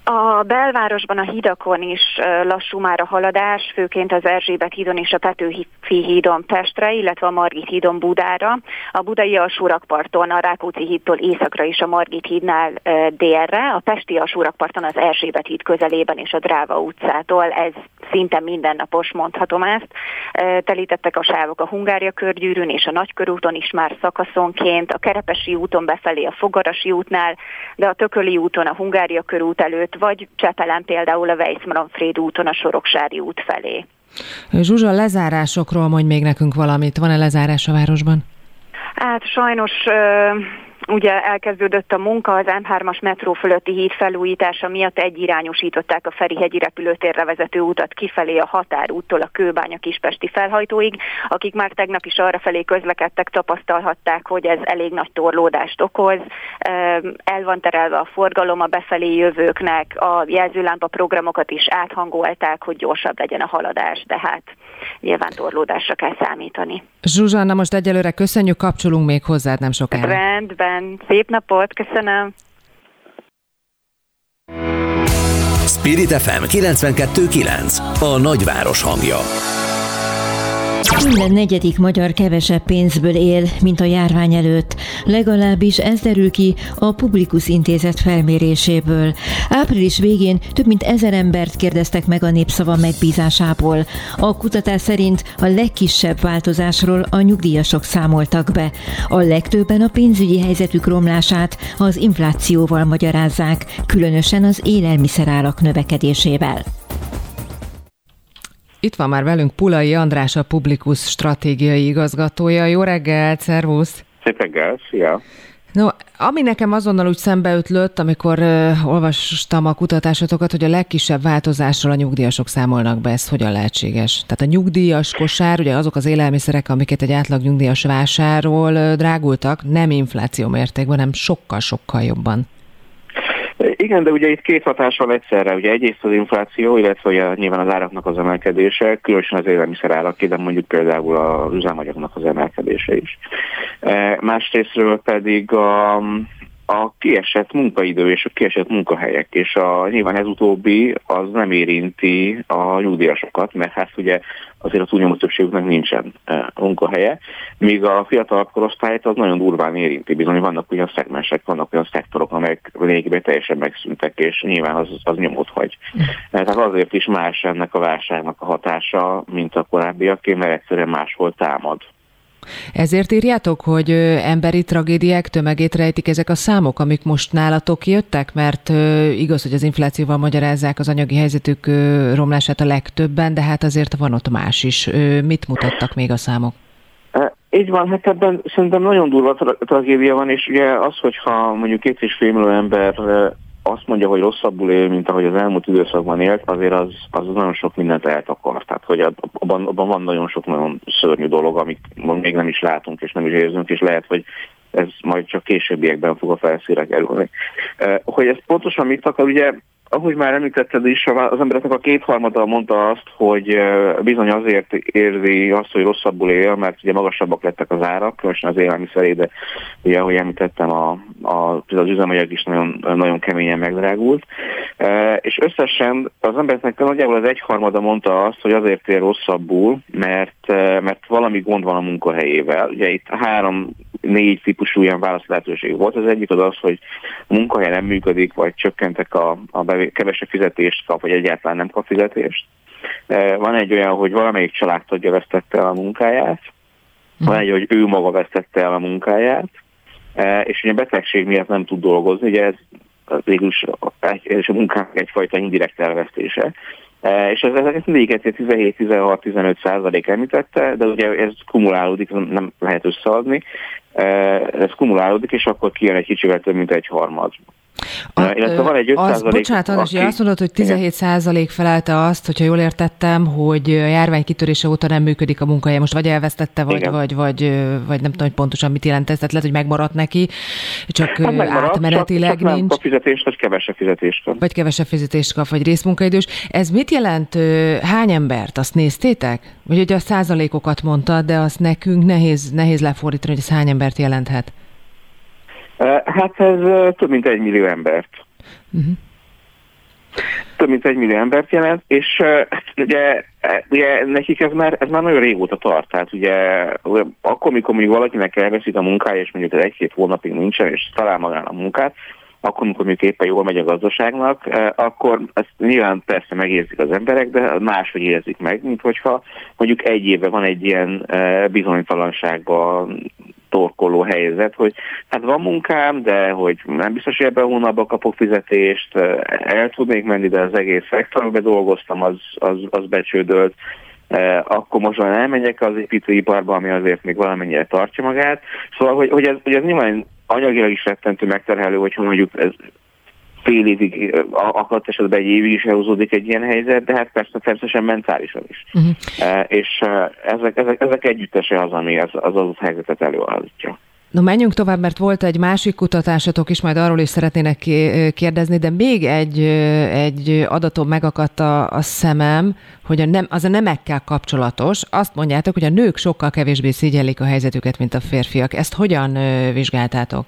A belvárosban a hídakon is lassú már a haladás, főként az Erzsébet hídon és a Petőfi hídon Pestre, illetve a Margit hídon Budára. A budai alsórakparton a Rákóczi hídtól északra is a Margit hídnál délre, a Pesti alsórakparton az Erzsébet híd közelében és a Dráva utcától. Ez szinte mindennapos, mondhatom ezt. Telítettek a sávok a Hungária körgyűrűn és a Nagykörúton is már szakaszonként, a Kerepesi úton befelé a Fogarasi útnál, de a Tököli úton a Hungária körút előtt vagy Csepelen például a Weiss-Manfred úton a Soroksári út felé. Zsuzsa, lezárásokról mondj még nekünk valamit. Van-e lezárás a városban? Hát sajnos Ugye elkezdődött a munka, az M3-as metró fölötti híd felújítása miatt egyirányosították a Ferihegyi repülőtérre vezető utat kifelé a határúttól a Kőbánya Kispesti felhajtóig. Akik már tegnap is arra felé közlekedtek, tapasztalhatták, hogy ez elég nagy torlódást okoz. El van terelve a forgalom a befelé jövőknek, a jelzőlámpa programokat is áthangolták, hogy gyorsabb legyen a haladás, tehát nyilván torlódásra kell számítani. Zsuzsanna, most egyelőre köszönjük, kapcsolunk még hozzád nem sokára. Rendben, szép napot, köszönöm. Spirit FM 92.9 A nagyváros hangja. Minden negyedik magyar kevesebb pénzből él, mint a járvány előtt. Legalábbis ez derül ki a Publikus Intézet felméréséből. Április végén több mint ezer embert kérdeztek meg a népszava megbízásából. A kutatás szerint a legkisebb változásról a nyugdíjasok számoltak be. A legtöbben a pénzügyi helyzetük romlását az inflációval magyarázzák, különösen az élelmiszerárak növekedésével. Itt van már velünk Pulai András, a Publikus stratégiai igazgatója. Jó reggelt, szervusz! Szép reggel, szia! No, ami nekem azonnal úgy szembeütlött, amikor uh, olvastam a kutatásotokat, hogy a legkisebb változásról a nyugdíjasok számolnak be, ez hogyan lehetséges? Tehát a nyugdíjas kosár, ugye azok az élelmiszerek, amiket egy átlag nyugdíjas vásárol, uh, drágultak, nem infláció mértékben, hanem sokkal-sokkal jobban. Igen, de ugye itt két hatás van egyszerre. Ugye egyrészt az infláció, illetve ugye nyilván az áraknak az emelkedése, különösen az élelmiszer árak, de mondjuk például az üzemanyagnak az emelkedése is. E, másrésztről pedig a, a kiesett munkaidő és a kiesett munkahelyek, és a, nyilván ez utóbbi az nem érinti a nyugdíjasokat, mert hát ugye azért a túlnyomó többségüknek nincsen e, munkahelye, míg a fiatal korosztályt az nagyon durván érinti, bizony vannak olyan szegmensek, vannak olyan szektorok, amelyek lényegében teljesen megszűntek, és nyilván az, az nyomot hagy. E, tehát azért is más ennek a válságnak a hatása, mint a korábbiaké, mert egyszerűen máshol támad. Ezért írjátok, hogy emberi tragédiák tömegét rejtik ezek a számok, amik most nálatok jöttek, mert igaz, hogy az inflációval magyarázzák az anyagi helyzetük romlását a legtöbben, de hát azért van ott más is. Mit mutattak még a számok? Így van, hát ebben szerintem nagyon durva tra- tragédia van, és ugye az, hogyha mondjuk két és fél millió ember azt mondja, hogy rosszabbul él, mint ahogy az elmúlt időszakban élt, azért az, az nagyon sok mindent eltakar. Tehát, hogy abban, abban van nagyon sok nagyon szörnyű dolog, amit még nem is látunk és nem is érzünk, és lehet, hogy ez majd csak későbbiekben fog a felszíre kerülni. Hogy ez pontosan mit akar, ugye ahogy már említetted is, az embereknek a kétharmada mondta azt, hogy bizony azért érzi azt, hogy rosszabbul él, mert ugye magasabbak lettek az árak, különösen az élelmiszeré, de ugye, ahogy említettem, a, a, az üzemanyag is nagyon, nagyon keményen megdrágult. És összesen az embereknek nagyjából az egyharmada mondta azt, hogy azért él rosszabbul, mert, mert valami gond van a munkahelyével. Ugye itt három négy típusú ilyen válaszlehetőség volt. Az egyik az az, hogy a munkahely nem működik, vagy csökkentek a, a kevesebb fizetést kap, vagy egyáltalán nem kap fizetést. E, van egy olyan, hogy valamelyik családtagja vesztette el a munkáját, van egy, hogy ő maga vesztette el a munkáját, e, és ugye a betegség miatt nem tud dolgozni, ugye ez végül is a munkánk egyfajta indirekt elvesztése. E, és ez, ezeket mindig 17-16-15 százalék említette, de ugye ez kumulálódik, nem lehet összeadni, ez kumulálódik, és akkor kijön egy kicsivel több, mint egy harmad. A, Illetve van egy 5 az, bocsánat, aki, azt mondod, hogy 17 százalék felelte azt, hogyha jól értettem, hogy a járvány kitörése óta nem működik a munkahelye. Most vagy elvesztette, vagy, vagy, vagy, vagy nem tudom, hogy pontosan mit jelent ez, tehát lehet, hogy megmaradt neki, csak hát megmaradt, átmenetileg csak, csak nincs. Nem fizetést, vagy kevesebb fizetést kap. Vagy kevesebb fizetést kap, vagy részmunkaidős. Ez mit jelent? Hány embert? Azt néztétek? Vagy ugye a százalékokat mondtad, de azt nekünk nehéz, nehéz lefordítani, hogy ez hány embert jelenthet? Hát ez több mint egy millió embert. Uh-huh. Több mint egy millió embert jelent, és ugye, ugye nekik ez már, ez már nagyon régóta tart. Tehát ugye akkor, mikor mondjuk valakinek elveszik a munkája, és mondjuk egy-két hónapig nincsen, és talál magának a munkát, akkor, amikor mondjuk éppen jól megy a gazdaságnak, akkor ezt nyilván persze megérzik az emberek, de máshogy érzik meg, mint hogyha mondjuk egy éve van egy ilyen bizonytalanságban torkoló helyzet, hogy hát van munkám, de hogy nem biztos, hogy ebben a hónapban kapok fizetést, el tudnék menni, de az egész szektorban dolgoztam, az, az, az becsődölt, akkor most már elmenjek az építőiparba, ami azért még valamennyire tartja magát. Szóval, hogy, hogy, ez, hogy ez nyilván anyagilag is rettentő megterhelő, hogyha mondjuk ez fél évig, akadt esetben egy évig is elhúzódik egy ilyen helyzet, de hát persze természetesen mentálisan is. Uh-huh. És ezek, ezek, ezek együttese az, ami az, az adott helyzetet előállítja. No, menjünk tovább, mert volt egy másik kutatásatok is, majd arról is szeretnének kérdezni, de még egy, egy adatom megakadt a, a szemem, hogy a nem, az a nemekkel kapcsolatos. Azt mondjátok, hogy a nők sokkal kevésbé szégyellik a helyzetüket, mint a férfiak. Ezt hogyan vizsgáltátok?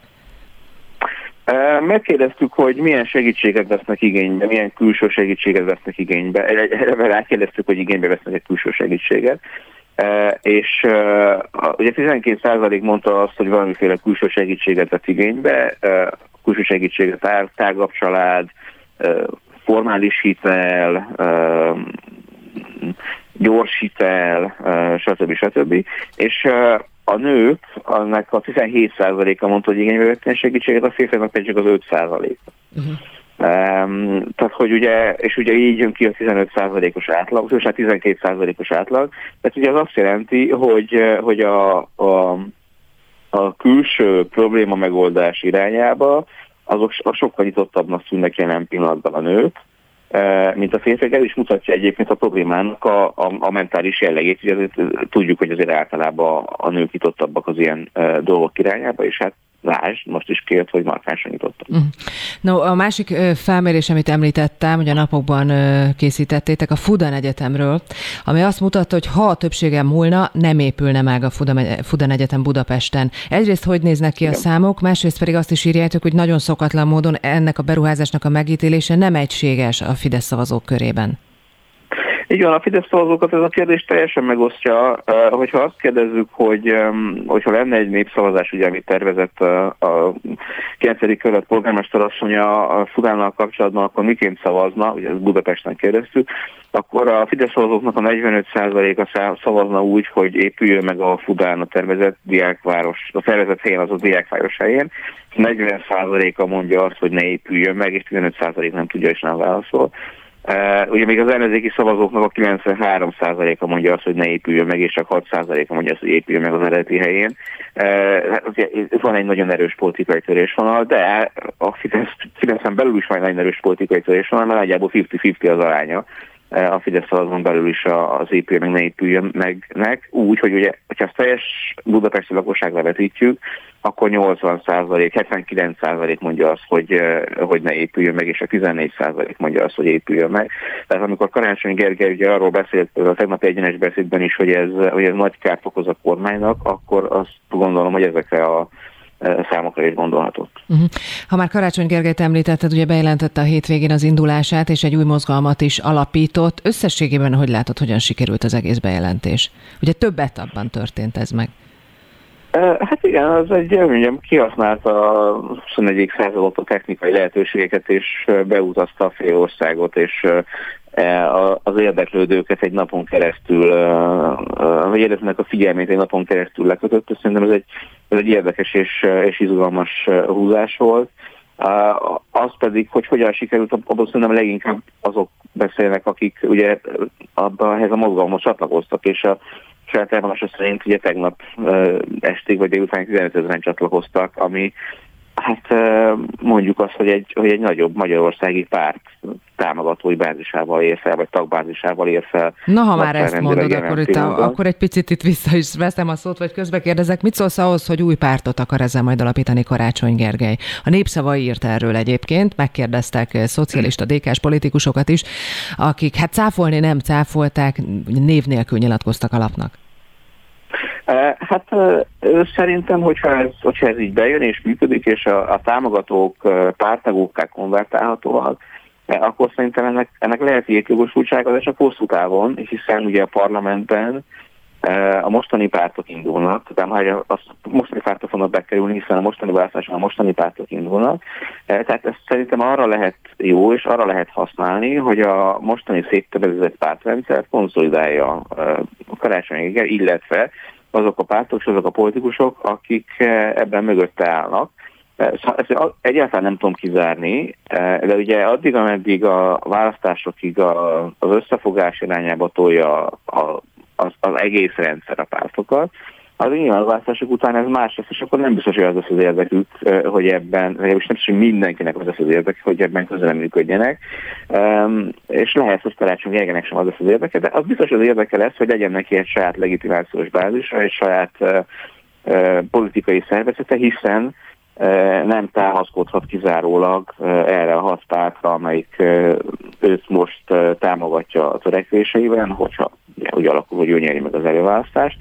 Megkérdeztük, hogy milyen segítséget vesznek igénybe, milyen külső segítséget vesznek igénybe. Erre rákérdeztük, hogy igénybe vesznek egy külső segítséget. És ugye 12% mondta azt, hogy valamiféle külső segítséget vett igénybe, külső segítséget tágabb család, formális hitel, gyors hitel, stb. stb. És a nők, annak a 17%-a mondta, hogy igénybe vettem segítséget, a férfiaknak pedig csak az 5%. Uh-huh. Um, tehát, hogy ugye, és ugye így jön ki a 15%-os átlag, és a 12%-os átlag, tehát ugye az azt jelenti, hogy, hogy a, a, a külső probléma megoldás irányába azok sokkal nyitottabbnak szűnnek jelen pillanatban a nők, mint a férfiak, el is mutatja egyébként a problémának a, a, a mentális jellegét, ugye tudjuk, hogy azért általában a nők nyitottabbak az ilyen dolgok irányába, és hát Lásd, most is kért, hogy markánsan nyitottam. Uh-huh. No, a másik felmérés, amit említettem, hogy a napokban készítettétek a Fudan Egyetemről, ami azt mutatta, hogy ha a többségem múlna, nem épülne meg a Fudan Egyetem Budapesten. Egyrészt hogy néznek ki Igen. a számok, másrészt pedig azt is írjátok, hogy nagyon szokatlan módon ennek a beruházásnak a megítélése nem egységes a Fidesz szavazók körében. Így van, a Fidesz szavazókat ez a kérdés teljesen megosztja. Hogyha azt kérdezzük, hogy hogyha lenne egy népszavazás, ugye, amit tervezett a 9. kerület polgármester asszonya a Fudánnal kapcsolatban, akkor miként szavazna, ugye ezt Budapesten kérdeztük, akkor a Fidesz szavazóknak a 45%-a szavazna úgy, hogy épüljön meg a Fudán a tervezett diákváros, a tervezett helyen az a diákváros helyén, 40%-a mondja azt, hogy ne épüljön meg, és 15% nem tudja és nem válaszol. Uh, ugye még az ellenzéki szavazóknak a 93%-a mondja azt, hogy ne épüljön meg, és csak 6%-a mondja azt, hogy épüljön meg az eredeti helyén. Uh, hát ugye van egy nagyon erős politikai törésvonal, de a Fidesz, Fideszen belül is van egy nagyon erős politikai törésvonal, mert nagyjából 50-50 az aránya a Fidesz szavazón belül is az épüljön, meg ne épüljön meg, úgy, hogy ugye, hogyha ezt teljes budapesti lakosság levetítjük, akkor 80 százalék, 79 százalék mondja azt, hogy, hogy ne épüljön meg, és a 14 százalék mondja azt, hogy épüljön meg. Tehát amikor Karácsony Gergely ugye arról beszélt a tegnapi egyenes beszédben is, hogy ez, hogy ez nagy kárt okoz a kormánynak, akkor azt gondolom, hogy ezekre a számokra is gondolhatott. Uh-huh. Ha már Karácsony Gergelyt említetted, ugye bejelentette a hétvégén az indulását, és egy új mozgalmat is alapított. Összességében hogy látod, hogyan sikerült az egész bejelentés? Ugye több etapban történt ez meg. Hát igen, az egy, mondjam, kihasználta a 21. századot a technikai lehetőségeket, és beutazta a fél országot, és az érdeklődőket egy napon keresztül, vagy érdeklődnek a figyelmét egy napon keresztül lekötött. Szerintem ez egy, ez egy érdekes és, és izgalmas húzás volt. Az pedig, hogy hogyan sikerült, abban szerintem leginkább azok beszélnek, akik ugye abban ehhez a mozgalomhoz csatlakoztak, és a saját elmondása szerint ugye tegnap estig vagy délután 15 ezeren csatlakoztak, ami hát mondjuk azt, hogy egy, hogy egy nagyobb magyarországi párt támogatói bázisával ér fel, vagy tagbázisával ér fel. Na, ha már ezt mondod, akkor, itt a, akkor egy picit itt vissza is veszem a szót, vagy közbe kérdezek, mit szólsz ahhoz, hogy új pártot akar ezzel majd alapítani Karácsony Gergely? A Népszava írt erről egyébként, megkérdeztek szocialista dékás politikusokat is, akik hát cáfolni nem cáfolták, név nélkül nyilatkoztak alapnak. Hát szerintem, hogyha ez, hogyha ez így bejön és működik, és a, a támogatók pártagókká konvertálhatóak, akkor szerintem ennek, ennek lehet jogosultsága, de csak hosszú távon, hiszen ugye a parlamentben a mostani pártok indulnak, tehát a mostani pártok fognak bekerülni, hiszen a mostani választáson a mostani pártok indulnak. Tehát ez szerintem arra lehet jó, és arra lehet használni, hogy a mostani széttövezett pártrendszer konszolidálja a karácsonyi illetve azok a pártok és azok a politikusok, akik eh, ebben mögötte állnak. Eh, szóval ezt egyáltalán nem tudom kizárni, eh, de ugye addig, ameddig a választásokig az összefogás irányába tolja az, az egész rendszer a pártokat, az nyilvánválasztások után ez más lesz, és akkor nem biztos, hogy az lesz az érdekük, hogy ebben, vagy nem biztos, hogy mindenkinek az lesz az érdek, hogy ebben közel működjenek. Um, és lehet, hogy Karácsony Gergelynek sem az lesz az érdeke, de az biztos, hogy az érdeke lesz, hogy legyen neki egy saját legitimációs bázisa, egy saját uh, uh, politikai szervezete, hiszen nem támaszkodhat kizárólag erre a hat pártra, amelyik őt most támogatja a törekvéseiben, hogyha úgy alakul, hogy ő nyeri meg az előválasztást,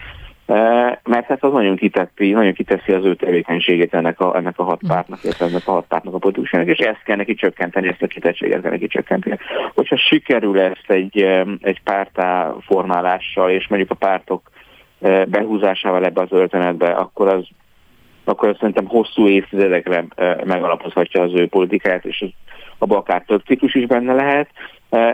mert hát az nagyon kiteszi, nagyon kiteszi az ő tevékenységét ennek a, ennek a hat pártnak, illetve ennek a hat pártnak a politikusjának, és ezt kell neki csökkenteni, ezt a kitettséget kell neki csökkenteni. Hogyha sikerül ezt egy, egy pártá formálással, és mondjuk a pártok behúzásával ebbe az öltönetbe, akkor az akkor azt szerintem hosszú évtizedekre megalapozhatja az ő politikáját, és abban akár több ciklus is benne lehet,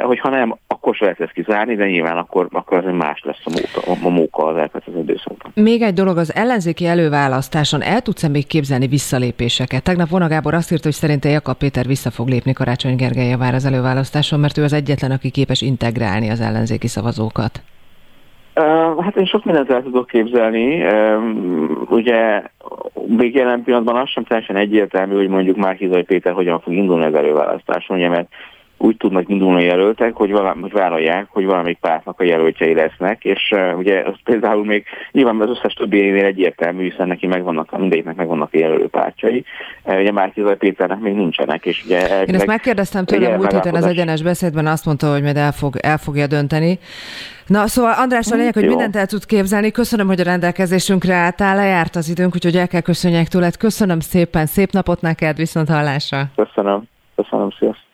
hogyha nem, akkor se lehet ezt kizárni, de nyilván akkor, akkor az más lesz a móka, a móka az elkövetkező időszakban. Még egy dolog, az ellenzéki előválasztáson el tudsz-e még képzelni visszalépéseket? Tegnap Vona Gábor azt írta, hogy szerinte Jakab Péter vissza fog lépni Karácsony Gergely vár az előválasztáson, mert ő az egyetlen, aki képes integrálni az ellenzéki szavazókat. Hát én sok mindent el tudok képzelni. Ugye még jelen pillanatban az sem teljesen egyértelmű, hogy mondjuk Márkizai Péter hogyan fog indulni az előválasztáson, ugye, mert úgy tudnak indulni a jelöltek, hogy, valami, hogy vállalják, hogy valamelyik pártnak a jelöltjei lesznek, és uh, ugye az például még nyilván az összes többi événél egyértelmű, hiszen neki megvannak, mindegyiknek megvannak a jelölő pártjai. Uh, ugye Márkizaj Péternek még nincsenek. És ugye Én ezt megkérdeztem tőle múlt héten az egyenes beszédben, azt mondta, hogy majd el, fog, el fogja dönteni. Na, szóval András, a lényeg, hogy mindent el tud képzelni. Köszönöm, hogy a rendelkezésünkre álltál, lejárt az időnk, úgyhogy el kell köszönjek tőled. Köszönöm szépen, szép napot neked, viszont hallásra. Köszönöm, köszönöm, sziasztok.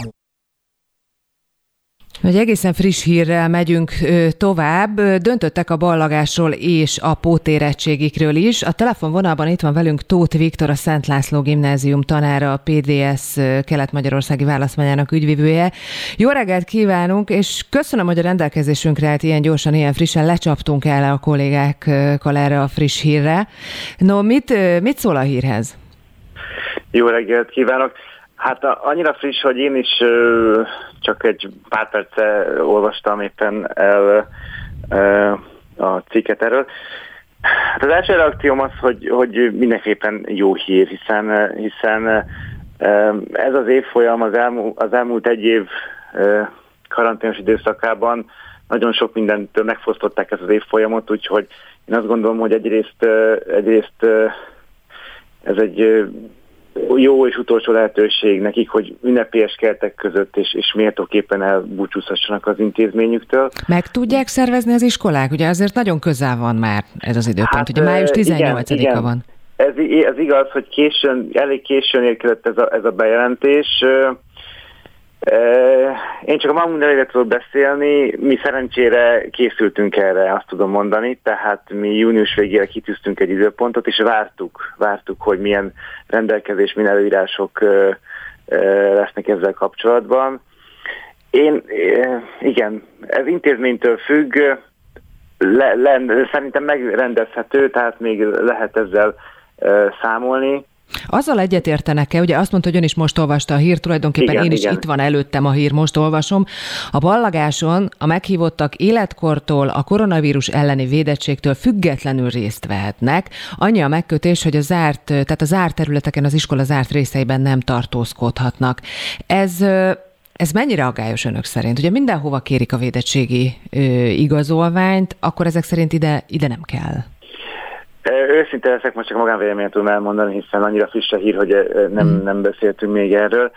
Egy egészen friss hírrel megyünk tovább. Döntöttek a ballagásról és a pótérettségikről is. A telefonvonalban itt van velünk Tóth Viktor, a Szent László Gimnázium tanára, a PDS Kelet-Magyarországi Választmányának ügyvivője. Jó reggelt kívánunk, és köszönöm, hogy a rendelkezésünkre állt ilyen gyorsan, ilyen frissen lecsaptunk el a kollégákkal erre a friss hírre. No, mit, mit szól a hírhez? Jó reggelt kívánok! Hát annyira friss, hogy én is csak egy pár perce olvastam éppen el a cikket erről. Hát az első reakcióm az, hogy, hogy mindenképpen jó hír, hiszen, hiszen ez az évfolyam az elmúlt, az elmúlt egy év karanténos időszakában nagyon sok mindentől megfosztották ezt az évfolyamot, úgyhogy én azt gondolom, hogy egyrészt, egyrészt ez egy jó és utolsó lehetőség nekik, hogy ünnepélyes kertek között és, és méltóképpen elbúcsúzhassanak az intézményüktől. Meg tudják szervezni az iskolák? Ugye azért nagyon közel van már ez az időpont, hát, ugye május 18-a van. Ez, ez igaz, hogy későn, elég későn érkezett ez a, ez a bejelentés. Én csak a magunk nevére tudok beszélni, mi szerencsére készültünk erre, azt tudom mondani, tehát mi június végére kitűztünk egy időpontot, és vártuk, vártuk, hogy milyen rendelkezés, milyen előírások lesznek ezzel kapcsolatban. Én, igen, ez intézménytől függ, le, le, szerintem megrendezhető, tehát még lehet ezzel számolni. Azzal egyetértenek-e, ugye azt mondta, hogy ön is most olvasta a hír, tulajdonképpen igen, én is igen. itt van előttem a hír, most olvasom. A ballagáson a meghívottak életkortól, a koronavírus elleni védettségtől függetlenül részt vehetnek. Annyi a megkötés, hogy a zárt, tehát a zárt területeken, az iskola zárt részeiben nem tartózkodhatnak. Ez ez mennyire aggályos önök szerint? Ugye mindenhova kérik a védettségi ö, igazolványt, akkor ezek szerint ide, ide nem kell. Őszinte leszek, most csak magánvéleményet tudom elmondani, hiszen annyira friss a hír, hogy nem, hmm. nem beszéltünk még erről.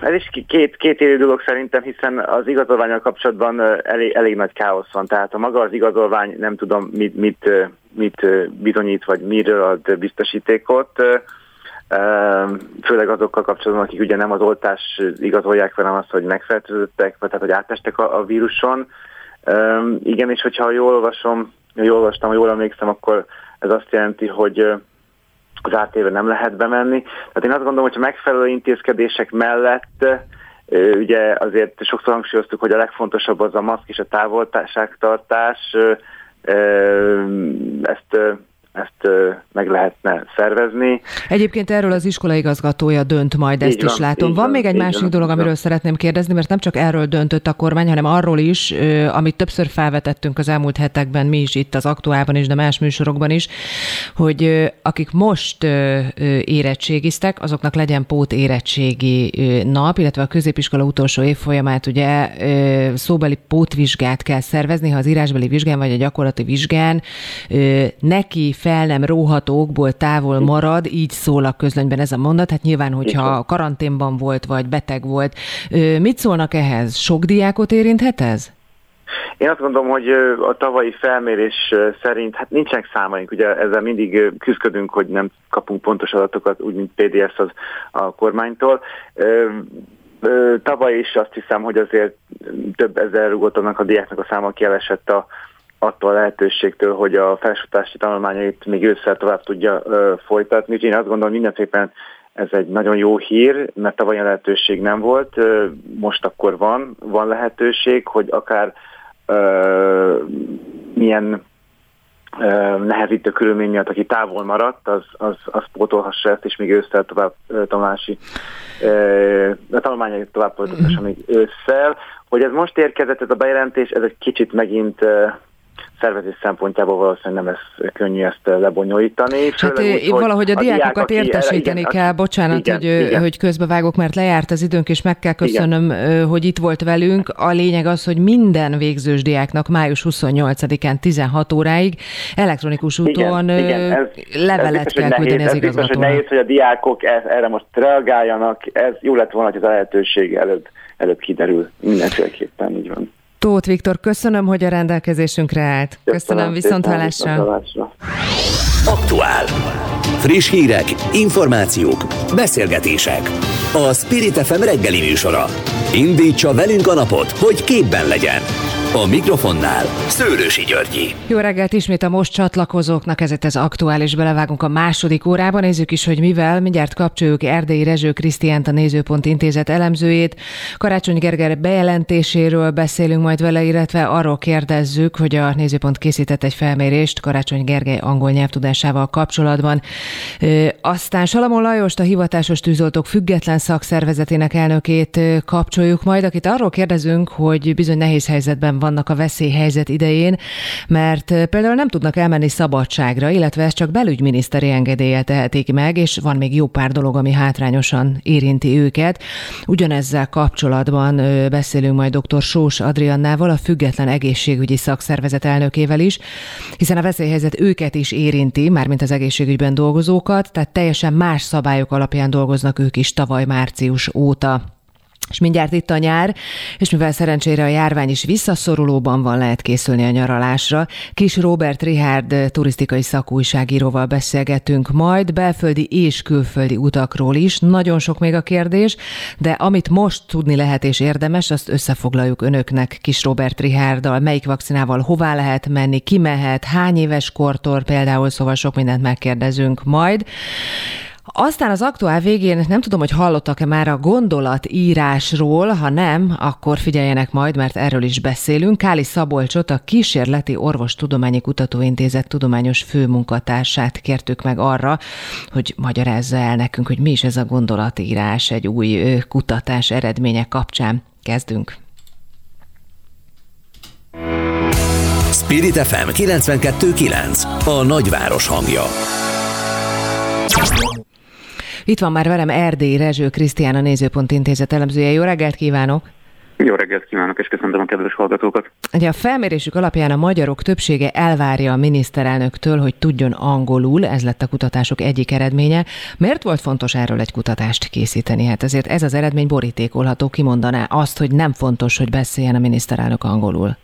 Ez is két, két élő dolog szerintem, hiszen az igazolványal kapcsolatban elég, elég nagy káosz van. Tehát a maga az igazolvány nem tudom mit, mit, mit bizonyít, vagy miről ad biztosítékot. Főleg azokkal kapcsolatban, akik ugye nem az oltás igazolják, hanem azt, hogy megfertőzöttek, vagy tehát hogy átestek a, a víruson. Igen, és hogyha jól olvasom, jól olvastam, jól emlékszem, akkor ez azt jelenti, hogy az átéve nem lehet bemenni. Tehát én azt gondolom, hogy a megfelelő intézkedések mellett ugye azért sokszor hangsúlyoztuk, hogy a legfontosabb az a maszk és a távolságtartás, ezt ezt meg lehetne szervezni. Egyébként erről az iskola igazgatója dönt majd, ezt van, is látom. Van, van még egy másik van, dolog, amiről van. szeretném kérdezni, mert nem csak erről döntött a kormány, hanem arról is, amit többször felvetettünk az elmúlt hetekben, mi is itt az aktuálban is, de más műsorokban is, hogy akik most érettségiztek, azoknak legyen pót érettségi nap, illetve a középiskola utolsó évfolyamát ugye szóbeli pótvizsgát kell szervezni, ha az írásbeli vizsgán vagy a gyakorlati vizsgán neki fel nem róhatókból távol marad, így szól a közlönyben ez a mondat. Hát nyilván, hogyha karanténban volt, vagy beteg volt. Mit szólnak ehhez? Sok diákot érinthet ez? Én azt gondolom, hogy a tavalyi felmérés szerint, hát nincsenek számaink, ugye ezzel mindig küzdködünk, hogy nem kapunk pontos adatokat, úgy, mint PDS az a kormánytól. Tavaly is azt hiszem, hogy azért több ezer rúgott annak a diáknak a száma kielesett a, attól a lehetőségtől, hogy a felsőtási tanulmányait még ősszel tovább tudja ö, folytatni. Úgyhogy én azt gondolom, mindenképpen ez egy nagyon jó hír, mert tavaly a lehetőség nem volt, ö, most akkor van, van lehetőség, hogy akár ö, milyen nehezítő körülmény miatt, aki távol maradt, az, az, az pótolhassa ezt, és még ősszel tovább tanulási, a tanulmányait tovább folytatása még ősszel. Hogy ez most érkezett, ez a bejelentés, ez egy kicsit megint szervezés szempontjából valószínűleg nem lesz könnyű ezt lebonyolítani. Hát úgy, valahogy a, a diákokat diák, értesíteni igen, kell, bocsánat, igen, hogy, igen. hogy közbevágok, mert lejárt az időnk, és meg kell köszönöm, igen. hogy itt volt velünk. A lényeg az, hogy minden végzős diáknak május 28-án 16 óráig elektronikus úton igen, igen, ez, levelet ez kell küldeni az igazgatónak. Ez nehéz, hogy a diákok erre most reagáljanak, ez jó lett volna, hogy az a lehetőség előbb, előbb kiderül. Mindenféleképpen így van. Tóth Viktor, köszönöm, hogy a rendelkezésünkre állt. Köszönöm, köszönöm viszont hallásra. Aktuál. Friss hírek, információk, beszélgetések. A Spirit FM reggeli műsora. Indítsa velünk a napot, hogy képben legyen. A mikrofonnál Szőlősi Györgyi. Jó reggelt ismét a most csatlakozóknak, ez itt az aktuális, belevágunk a második órában. Nézzük is, hogy mivel. Mindjárt kapcsoljuk Erdélyi Rezső Krisztiánt, a Nézőpont Intézet elemzőjét. Karácsony Gerger bejelentéséről beszélünk majd vele, illetve arról kérdezzük, hogy a Nézőpont készített egy felmérést Karácsony Gergely angol nyelvtudásával kapcsolatban. Aztán Salamon Lajost, a hivatásos tűzoltók független szakszervezetének elnökét kapcsoljuk majd, akit arról kérdezünk, hogy bizony nehéz helyzetben vannak a veszélyhelyzet idején, mert például nem tudnak elmenni szabadságra, illetve ezt csak belügyminiszteri engedélye tehetik meg, és van még jó pár dolog, ami hátrányosan érinti őket. Ugyanezzel kapcsolatban beszélünk majd dr. Sós Adriannával, a Független Egészségügyi Szakszervezet elnökével is, hiszen a veszélyhelyzet őket is érinti, mármint az egészségügyben dolgozókat, tehát teljesen más szabályok alapján dolgoznak ők is tavaly március óta. És mindjárt itt a nyár, és mivel szerencsére a járvány is visszaszorulóban van, lehet készülni a nyaralásra. Kis Robert Richard turisztikai szakújságíróval beszélgetünk majd, belföldi és külföldi utakról is. Nagyon sok még a kérdés, de amit most tudni lehet és érdemes, azt összefoglaljuk önöknek Kis Robert Richarddal. Melyik vakcinával hová lehet menni, ki mehet, hány éves kortól például, szóval sok mindent megkérdezünk majd. Aztán az aktuál végén nem tudom, hogy hallottak-e már a gondolatírásról, ha nem, akkor figyeljenek majd, mert erről is beszélünk. Káli Szabolcsot, a Kísérleti Orvostudományi Kutatóintézet tudományos főmunkatársát kértük meg arra, hogy magyarázza el nekünk, hogy mi is ez a gondolatírás egy új kutatás eredménye kapcsán. Kezdünk. Spirit FM 92.9 A nagyváros hangja. Itt van már velem Erdély Rezső Krisztián, a Nézőpont Intézet elemzője. Jó reggelt kívánok! Jó reggelt kívánok, és köszöntöm a kedves hallgatókat! Ugye a felmérésük alapján a magyarok többsége elvárja a miniszterelnöktől, hogy tudjon angolul, ez lett a kutatások egyik eredménye. Miért volt fontos erről egy kutatást készíteni? Hát ezért ez az eredmény borítékolható, kimondaná azt, hogy nem fontos, hogy beszéljen a miniszterelnök angolul.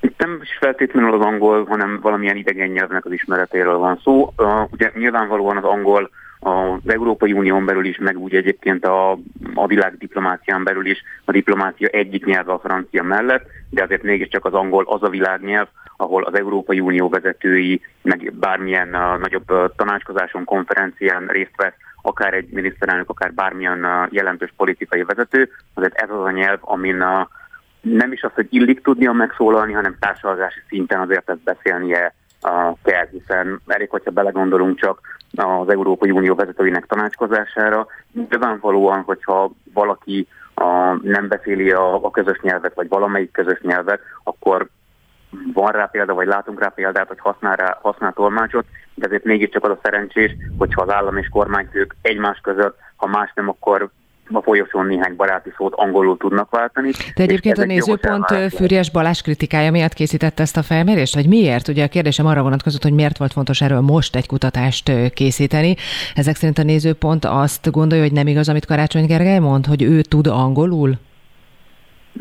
Itt nem is feltétlenül az angol, hanem valamilyen idegen nyelvnek az ismeretéről van szó. Uh, ugye nyilvánvalóan az angol az Európai Unión belül is, meg úgy egyébként a, a világ diplomácián belül is a diplomácia egyik nyelve a francia mellett, de azért mégiscsak az angol az a világnyelv, ahol az Európai Unió vezetői, meg bármilyen uh, nagyobb uh, tanácskozáson, konferencián részt vesz, akár egy miniszterelnök, akár bármilyen uh, jelentős politikai vezető, azért ez az a nyelv, amin uh, nem is az, hogy illik tudnia megszólalni, hanem társadalmi szinten azért ezt beszélnie kell, hiszen elég, hogyha belegondolunk csak az Európai Unió vezetőinek tanácskozására. Nyilvánvalóan, hogyha valaki a, nem beszéli a, a közös nyelvet, vagy valamelyik közös nyelvet, akkor van rá példa, vagy látunk rá példát, hogy használ, rá, használ tolmácsot, de ezért mégiscsak az a szerencsés, hogyha az állam és kormányfők egymás között, ha más nem, akkor a folyosón néhány baráti szót angolul tudnak váltani. De egyébként a nézőpont Fűrjes Balázs kritikája miatt készítette ezt a felmérést, vagy miért? Ugye a kérdésem arra vonatkozott, hogy miért volt fontos erről most egy kutatást készíteni. Ezek szerint a nézőpont azt gondolja, hogy nem igaz, amit Karácsony Gergely mond, hogy ő tud angolul?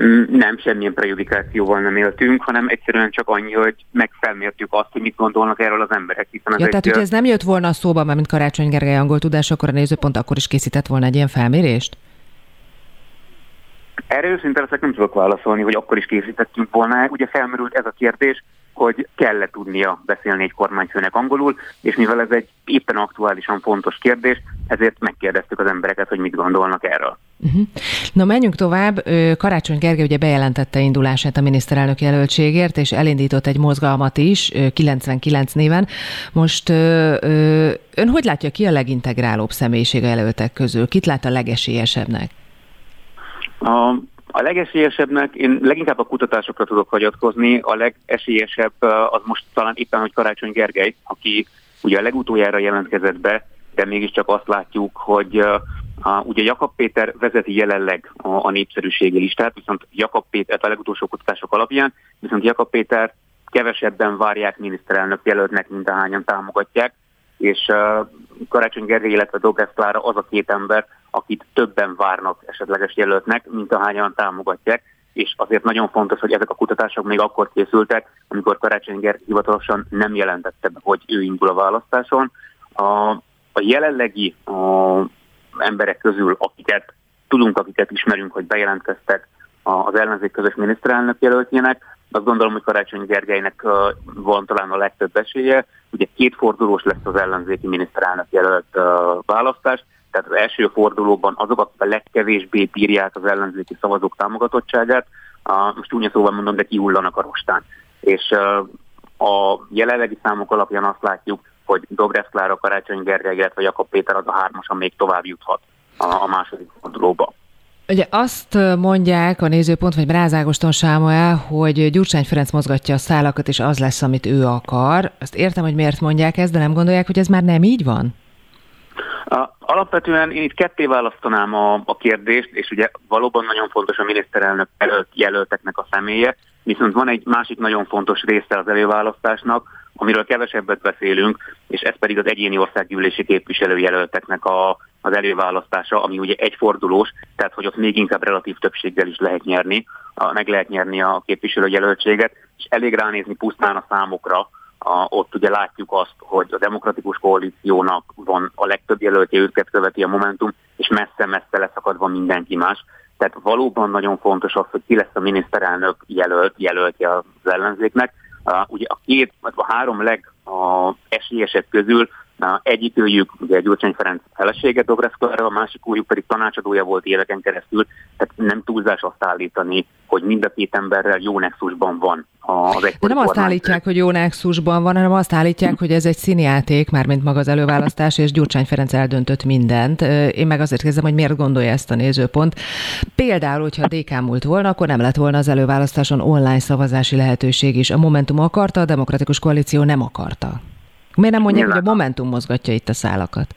Mm, nem, semmilyen prejudikációval nem éltünk, hanem egyszerűen csak annyi, hogy megfelmértük azt, hogy mit gondolnak erről az emberek. Hiszen ja, tehát, egy... hogy ez nem jött volna a szóba, mert mint Karácsony Gergely angol tudás, akkor a nézőpont akkor is készített volna egy ilyen felmérést? Erre őszinte leszek nem tudok válaszolni, hogy akkor is készítettünk volna. Ugye felmerült ez a kérdés, hogy kell-e tudnia beszélni egy kormányfőnek angolul, és mivel ez egy éppen aktuálisan fontos kérdés, ezért megkérdeztük az embereket, hogy mit gondolnak erről. Uh-huh. Na menjünk tovább. Karácsony Gergely ugye bejelentette indulását a miniszterelnök jelöltségért, és elindított egy mozgalmat is, 99 néven. Most ön hogy látja ki a legintegrálóbb személyiség a jelöltek közül? Kit lát a legesélyesebbnek? A, a legesélyesebbnek, én leginkább a kutatásokra tudok hagyatkozni, a legesélyesebb az most talán éppen, hogy Karácsony Gergely, aki ugye a legutoljára jelentkezett be, de mégiscsak azt látjuk, hogy a, ugye Jakab Péter vezeti jelenleg a, a népszerűségi listát, viszont Jakab Péter a legutolsó kutatások alapján, viszont Jakab Péter kevesebben várják miniszterelnök jelöltnek, mint ahányan támogatják, és Karácsony Gergely, illetve Dobrev Klára az a két ember, akit többen várnak esetleges jelöltnek, mint ahányan támogatják. és azért nagyon fontos, hogy ezek a kutatások még akkor készültek, amikor Karácsony Gergely hivatalosan nem jelentette be, hogy ő indul a választáson. A, a jelenlegi a, emberek közül, akiket tudunk, akiket ismerünk, hogy bejelentkeztek az ellenzék közös miniszterelnök jelöltjének, azt gondolom, hogy Karácsony Gergelynek van talán a legtöbb esélye. Ugye két fordulós lesz az ellenzéki miniszterelnök jelölt választás, tehát az első fordulóban azok, akik a legkevésbé bírják az ellenzéki szavazók támogatottságát, most úgy szóval mondom, de kihullanak a rostán. És a jelenlegi számok alapján azt látjuk, hogy Dobrev Klára, Karácsony Gergely, illetve Jakab Péter az a hármas, még tovább juthat a második fordulóba. Ugye azt mondják a nézőpont, vagy Brázágoston Sámuel, hogy Gyurcsány Ferenc mozgatja a szálakat, és az lesz, amit ő akar. Azt értem, hogy miért mondják ezt, de nem gondolják, hogy ez már nem így van? Alapvetően én itt ketté választanám a, a kérdést, és ugye valóban nagyon fontos a miniszterelnök előtt jelölteknek a személye, viszont van egy másik nagyon fontos része az előválasztásnak, amiről kevesebbet beszélünk, és ez pedig az egyéni országgyűlési képviselőjelölteknek a, az előválasztása, ami ugye egyfordulós, tehát hogy ott még inkább relatív többséggel is lehet nyerni, meg lehet nyerni a képviselőjelöltséget, és elég ránézni pusztán a számokra, ott ugye látjuk azt, hogy a demokratikus koalíciónak van a legtöbb jelöltje, őket követi a Momentum, és messze-messze leszakadva mindenki más. Tehát valóban nagyon fontos az, hogy ki lesz a miniszterelnök jelölt, jelöltje az ellenzéknek. Uh, ugye a két, vagy a három leg a esélyesek közül egyik őjük, ugye Gyurcsány Ferenc felesége Dobrev Klára, a másik újjuk pedig tanácsadója volt éveken keresztül, tehát nem túlzás azt állítani, hogy mind a két emberrel jó nexusban van az De nem azt állítják, hogy jó nexusban van, hanem azt állítják, hogy ez egy színjáték, mármint maga az előválasztás, és Gyurcsány Ferenc eldöntött mindent. Én meg azért kezdem, hogy miért gondolja ezt a nézőpont. Például, hogyha a DK múlt volna, akkor nem lett volna az előválasztáson online szavazási lehetőség is. A Momentum akarta, a Demokratikus Koalíció nem akarta. Miért nem mondják, Nyilván. hogy a Momentum mozgatja itt a szálakat?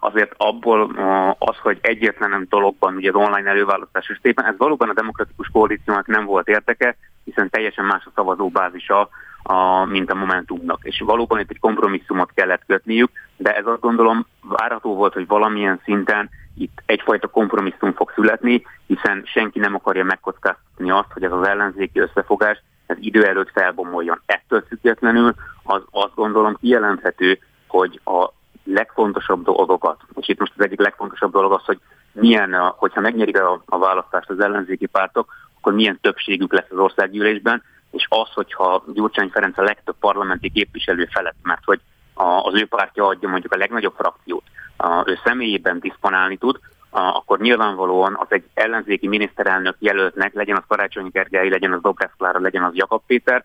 Azért abból az, hogy egyetlenem dologban, ugye az online előválasztás esetében, ez valóban a demokratikus koalíciónak nem volt érteke, hiszen teljesen más a szavazóbázisa, a, mint a Momentumnak. És valóban itt egy kompromisszumot kellett kötniük, de ez azt gondolom várható volt, hogy valamilyen szinten itt egyfajta kompromisszum fog születni, hiszen senki nem akarja megkockáztatni azt, hogy ez az ellenzéki összefogás ez idő előtt felbomoljon. Ettől függetlenül az azt gondolom kijelenthető, hogy a legfontosabb dolgokat, és itt most az egyik legfontosabb dolog az, hogy milyen, hogyha megnyerik a, a választást az ellenzéki pártok, akkor milyen többségük lesz az országgyűlésben, és az, hogyha Gyurcsány Ferenc a legtöbb parlamenti képviselő felett, mert hogy az ő pártja adja mondjuk a legnagyobb frakciót, ő személyében diszponálni tud, akkor nyilvánvalóan az egy ellenzéki miniszterelnök jelöltnek, legyen az Karácsony Gergely, legyen az Dobrev Klára, legyen az Jakab Péter,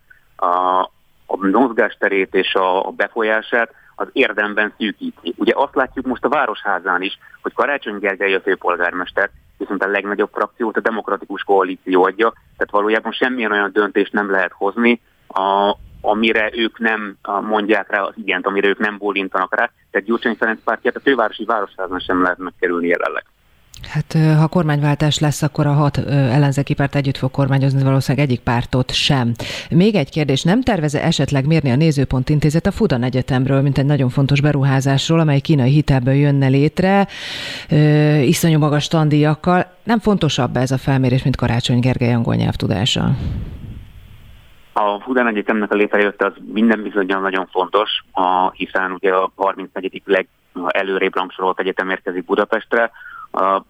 a, mozgásterét és a, a befolyását az érdemben szűkíti. Ugye azt látjuk most a Városházán is, hogy Karácsony Gergely a főpolgármester, viszont a legnagyobb frakciót a demokratikus koalíció adja, tehát valójában semmilyen olyan döntést nem lehet hozni, a, amire ők nem mondják rá az igent, amire ők nem bólintanak rá. Tehát Gyurcsány Ferenc pártját a fővárosi városházan sem lehet megkerülni jelenleg. Hát ha kormányváltás lesz, akkor a hat ellenzéki párt együtt fog kormányozni, valószínűleg egyik pártot sem. Még egy kérdés, nem terveze esetleg mérni a Nézőpont Intézet a Fudan Egyetemről, mint egy nagyon fontos beruházásról, amely kínai hitelből jönne létre, ö, iszonyú magas tandíjakkal. Nem fontosabb ez a felmérés, mint Karácsony Gergely angol nyelvtudása? A Fudan Egyetemnek a létrejötte az minden bizonyan nagyon fontos, a, hiszen ugye a 34. leg előrébb rangsorolt egyetem érkezik Budapestre,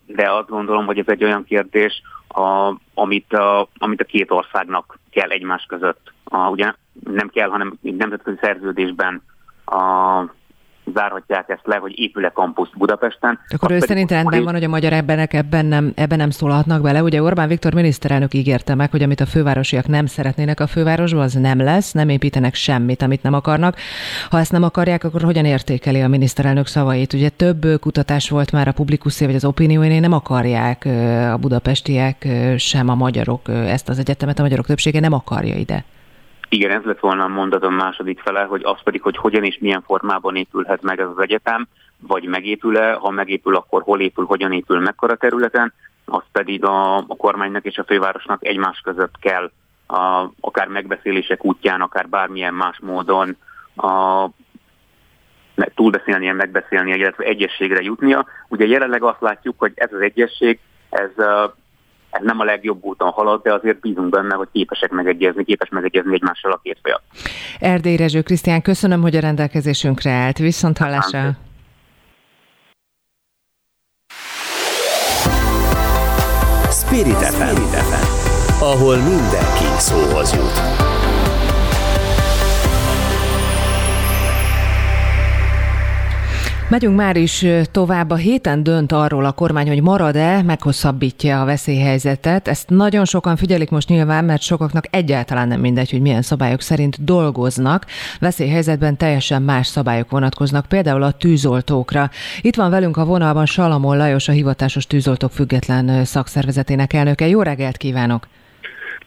de azt gondolom, hogy ez egy olyan kérdés, a, amit, a, amit a két országnak kell egymás között. A, ugye nem kell, hanem nemzetközi szerződésben a, zárhatják ezt le, hogy épül-e kampusz Budapesten. Akkor ő szerint rendben van, hogy a magyar ebbenek ebben nem, ebben nem szólhatnak bele. Ugye Orbán Viktor miniszterelnök ígérte meg, hogy amit a fővárosiak nem szeretnének a fővárosban, az nem lesz, nem építenek semmit, amit nem akarnak. Ha ezt nem akarják, akkor hogyan értékeli a miniszterelnök szavait? Ugye több kutatás volt már a publikuszé, vagy az opinióiné, nem akarják a budapestiek, sem a magyarok ezt az egyetemet, a magyarok többsége nem akarja ide. Igen, ez lett volna a mondatom második fele, hogy az pedig, hogy hogyan és milyen formában épülhet meg ez az egyetem, vagy megépül-e, ha megépül, akkor hol épül, hogyan épül, mekkora területen, az pedig a, a kormánynak és a fővárosnak egymás között kell a, akár megbeszélések útján, akár bármilyen más módon a, túlbeszélnie, megbeszélnie, illetve egyességre jutnia. Ugye jelenleg azt látjuk, hogy ez az egyesség, ez ez nem a legjobb úton halad, de azért bízunk benne, hogy képesek megegyezni, képes megegyezni egymással a két fél. Erdély Rezső Krisztián, köszönöm, hogy a rendelkezésünkre állt. Viszont hallásra. Spirit FM, ahol mindenki szóhoz jut. Megyünk már is tovább. A héten dönt arról a kormány, hogy marad-e, meghosszabbítja a veszélyhelyzetet. Ezt nagyon sokan figyelik most nyilván, mert sokaknak egyáltalán nem mindegy, hogy milyen szabályok szerint dolgoznak. Veszélyhelyzetben teljesen más szabályok vonatkoznak, például a tűzoltókra. Itt van velünk a vonalban Salamon Lajos, a hivatásos tűzoltók független szakszervezetének elnöke. Jó reggelt kívánok!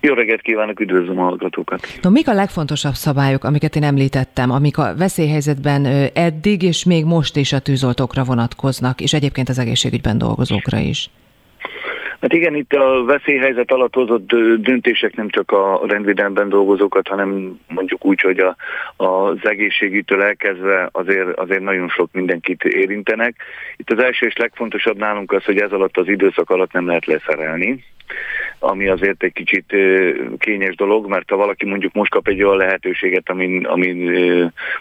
Jó reggelt kívánok, üdvözlöm a hallgatókat! No, mik a legfontosabb szabályok, amiket én említettem, amik a veszélyhelyzetben eddig és még most is a tűzoltókra vonatkoznak, és egyébként az egészségügyben dolgozókra is? Hát igen, itt a veszélyhelyzet alatt hozott döntések nem csak a rendvédelemben dolgozókat, hanem mondjuk úgy, hogy a, az egészségügytől elkezdve azért, azért nagyon sok mindenkit érintenek. Itt az első és legfontosabb nálunk az, hogy ez alatt az időszak alatt nem lehet leszerelni ami azért egy kicsit kényes dolog, mert ha valaki mondjuk most kap egy olyan lehetőséget, amin, amin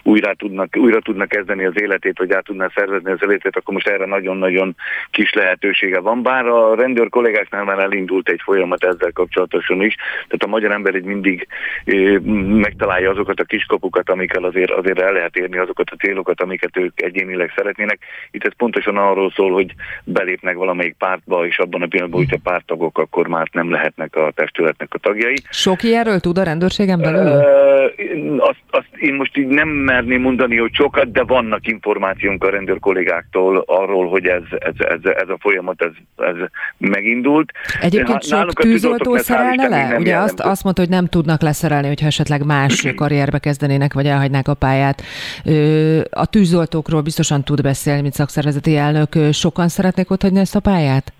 újra, tudnak, újra tudnak kezdeni az életét, vagy át tudná szervezni az életét, akkor most erre nagyon-nagyon kis lehetősége van. Bár a rendőr kollégáknál már elindult egy folyamat ezzel kapcsolatosan is, tehát a magyar ember egy mindig megtalálja azokat a kiskapukat, amikkel azért, azért el lehet érni azokat a célokat, amiket ők egyénileg szeretnének. Itt ez pontosan arról szól, hogy belépnek valamelyik pártba, és abban a pillanatban, hogyha pártagok, akkor már nem lehetnek a testületnek a tagjai. Sok ilyenről tud a rendőrségen belül? Uh, azt, azt én most így nem merném mondani, hogy sokat, de vannak információnk a rendőr kollégáktól arról, hogy ez, ez, ez, ez a folyamat ez, ez megindult. Egyébként sok tűzoltó szerelne le? Ugye azt, azt mondta, hogy nem tudnak leszerelni, hogyha esetleg más karrierbe kezdenének, vagy elhagynák a pályát. A tűzoltókról biztosan tud beszélni, mint szakszervezeti elnök. Sokan szeretnék ott hagyni ezt a pályát?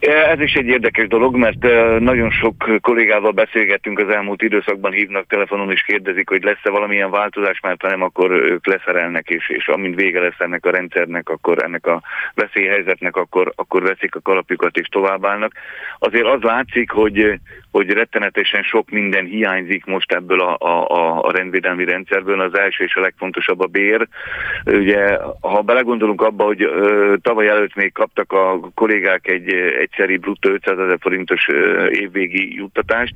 Ez is egy érdekes dolog, mert nagyon sok kollégával beszélgettünk az elmúlt időszakban, hívnak telefonon és kérdezik, hogy lesz-e valamilyen változás, mert ha nem, akkor ők leszerelnek, és, és amint vége lesz ennek a rendszernek, akkor ennek a veszélyhelyzetnek, akkor, akkor veszik a kalapjukat és továbbállnak. Azért az látszik, hogy, hogy rettenetesen sok minden hiányzik most ebből a, a, a rendvédelmi rendszerből. Az első és a legfontosabb a bér. Ugye, ha belegondolunk abba, hogy ö, tavaly előtt még kaptak a kollégák egy, egyszeri bruttó 500 ezer forintos évvégi juttatást,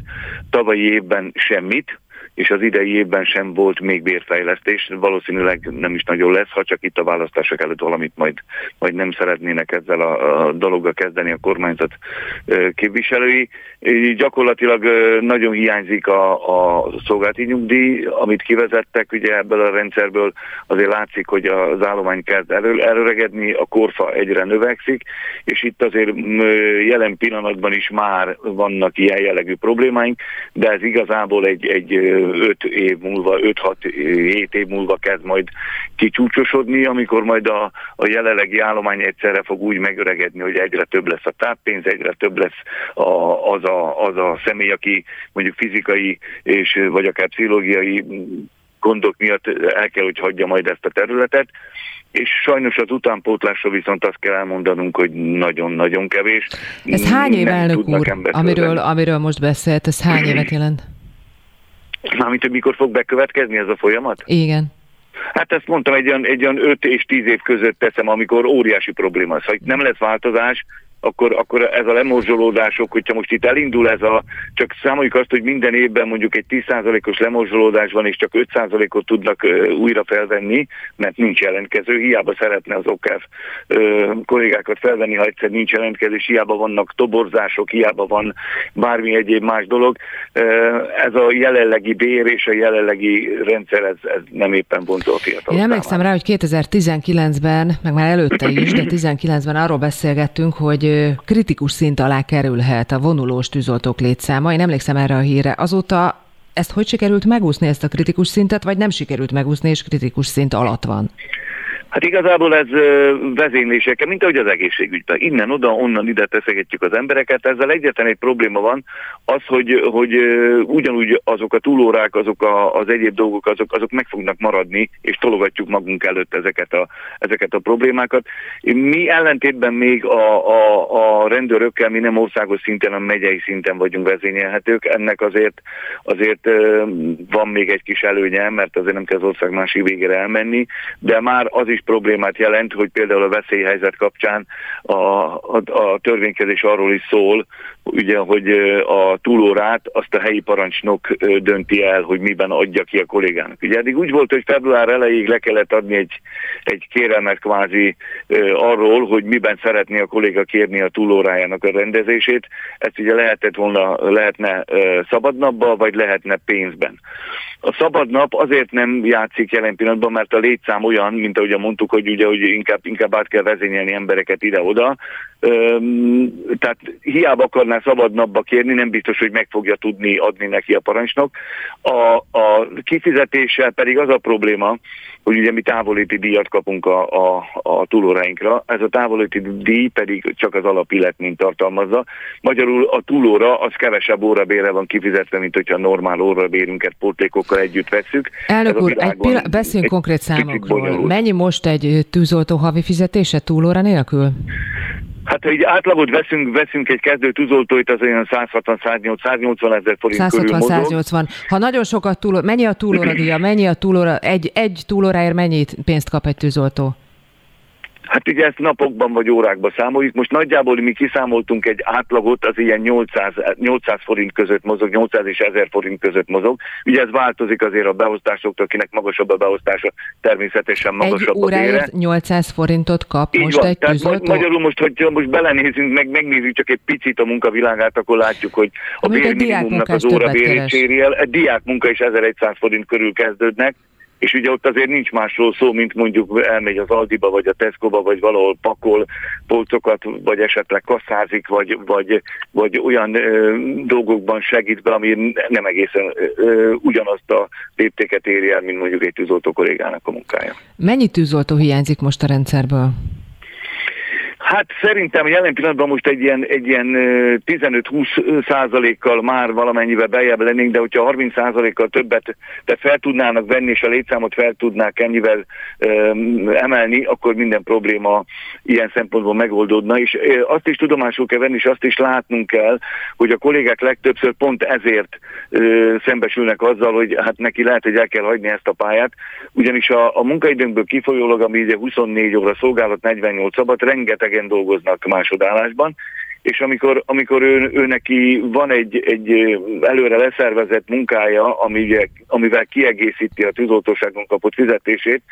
tavalyi évben semmit, és az idei évben sem volt még bérfejlesztés, valószínűleg nem is nagyon lesz, ha csak itt a választások előtt valamit majd, majd nem szeretnének ezzel a, a dologgal kezdeni a kormányzat képviselői. Gyakorlatilag nagyon hiányzik a, a szolgálati nyugdíj, amit kivezettek ugye ebből a rendszerből, azért látszik, hogy az állomány kezd elő, előregedni, a korfa egyre növekszik, és itt azért jelen pillanatban is már vannak ilyen jellegű problémáink, de ez igazából egy, egy 5 év múlva, 5-6-7 év múlva kezd majd kicsúcsosodni, amikor majd a, a jelenlegi állomány egyszerre fog úgy megöregedni, hogy egyre több lesz a táppénz, egyre több lesz a, az, a, az a személy, aki mondjuk fizikai és vagy akár pszichológiai gondok miatt el kell, hogy hagyja majd ezt a területet. És sajnos az utánpótlásra viszont azt kell elmondanunk, hogy nagyon-nagyon kevés. Ez hány év elnök úr, amiről, amiről most beszélt, ez hány évet jelent? Mármint, hogy mikor fog bekövetkezni ez a folyamat? Igen. Hát ezt mondtam, egy olyan, egy olyan 5 és 10 év között teszem, amikor óriási probléma. Szóval nem lesz változás, akkor, akkor ez a lemorzsolódások, hogyha most itt elindul ez a, csak számoljuk azt, hogy minden évben mondjuk egy 10%-os lemorzsolódás van, és csak 5%-ot tudnak újra felvenni, mert nincs jelentkező, hiába szeretne az OKF kollégákat felvenni, ha egyszer nincs jelentkezés, hiába vannak toborzások, hiába van bármi egyéb más dolog. Ez a jelenlegi bér és a jelenlegi rendszer, ez, ez nem éppen vonzó a fiatal. Én emlékszem rá, hogy 2019-ben, meg már előtte is, de 19-ben arról beszélgettünk, hogy kritikus szint alá kerülhet a vonulós tűzoltók létszáma. Én emlékszem erre a híre. Azóta ezt hogy sikerült megúszni, ezt a kritikus szintet, vagy nem sikerült megúszni, és kritikus szint alatt van? Hát igazából ez vezénylésekkel, mint ahogy az egészségügyben. Innen, oda, onnan ide teszegetjük az embereket. Ezzel egyetlen egy probléma van, az, hogy, hogy ugyanúgy azok a túlórák, azok a, az egyéb dolgok, azok, azok meg fognak maradni, és tologatjuk magunk előtt ezeket a, ezeket a problémákat. Mi ellentétben még a, a, a rendőrökkel, mi nem országos szinten, hanem megyei szinten vagyunk vezényelhetők. Ennek azért, azért van még egy kis előnye, mert azért nem kell az ország másik végére elmenni, de már az is problémát jelent, hogy például a veszélyhelyzet kapcsán a, a, a törvénykezés arról is szól, ugye, hogy a túlórát azt a helyi parancsnok dönti el, hogy miben adja ki a kollégának. Ugye eddig úgy volt, hogy február elejéig le kellett adni egy, egy kérelmet kvázi arról, hogy miben szeretné a kolléga kérni a túlórájának a rendezését. Ezt ugye lehetett volna, lehetne szabadnapba, vagy lehetne pénzben. A szabad nap azért nem játszik jelen pillanatban, mert a létszám olyan, mint ahogy mondtuk, hogy ugye hogy inkább, inkább át kell vezényelni embereket ide-oda. Tehát hiába akarná szabad napba kérni, nem biztos, hogy meg fogja tudni adni neki a parancsnok. A, a kifizetéssel pedig az a probléma, hogy ugye mi távolíti díjat kapunk a, a, a túlóráinkra, ez a távolíti díj pedig csak az mint tartalmazza. Magyarul a túlóra az kevesebb órabérre van kifizetve, mint hogyha normál órabérünket pótlékokkal együtt veszük. Elnök úr, egy pillanat, beszéljünk konkrét számokról. Mennyi most egy tűzoltó havi fizetése túlóra nélkül? Hát ha így átlagot veszünk, veszünk egy kezdő tűzoltóit, az olyan 160-180 ezer forint 160, körül 180. Ha nagyon sokat túl, mennyi a túlóra mennyi a túlóra, egy, egy túlóráért mennyit pénzt kap egy tűzoltó? Hát ugye ezt napokban vagy órákban számoljuk. Most nagyjából mi kiszámoltunk egy átlagot, az ilyen 800, 800 forint között mozog, 800 és 1000 forint között mozog. Ugye ez változik azért a beosztásoktól, akinek magasabb a beosztása, természetesen magasabb egy a bére. 800 forintot kap Így most van. egy Tehát tűzoltó? Magyarul most, hogyha most belenézünk, meg megnézzük csak egy picit a munkavilágát, akkor látjuk, hogy a bérminimumnak az óra bérét éri el. Egy diák munka is 1100 forint körül kezdődnek, és ugye ott azért nincs másról szó, mint mondjuk elmegy az Aldiba, vagy a Tesco-ba, vagy valahol pakol polcokat, vagy esetleg kasszázik, vagy, vagy, vagy olyan ö, dolgokban segít be, ami nem egészen ö, ugyanazt a léptéket éri el, mint mondjuk egy tűzoltó kollégának a munkája. Mennyi tűzoltó hiányzik most a rendszerből? Hát szerintem jelen pillanatban most egy ilyen, egy ilyen 15-20 százalékkal már valamennyivel beljebb lennénk, de hogyha 30 százalékkal többet de fel tudnának venni, és a létszámot fel tudnák ennyivel um, emelni, akkor minden probléma ilyen szempontból megoldódna. És azt is tudomásul kell venni, és azt is látnunk kell, hogy a kollégák legtöbbször pont ezért uh, szembesülnek azzal, hogy hát neki lehet, hogy el kell hagyni ezt a pályát, ugyanis a, a munkaidőnkből kifolyólag, ami ugye 24 óra szolgálat, 48 szabad, rengeteg rengetegen dolgoznak másodállásban, és amikor, amikor ő, ő neki van egy, egy előre leszervezett munkája, amivel kiegészíti a tűzoltóságon kapott fizetését,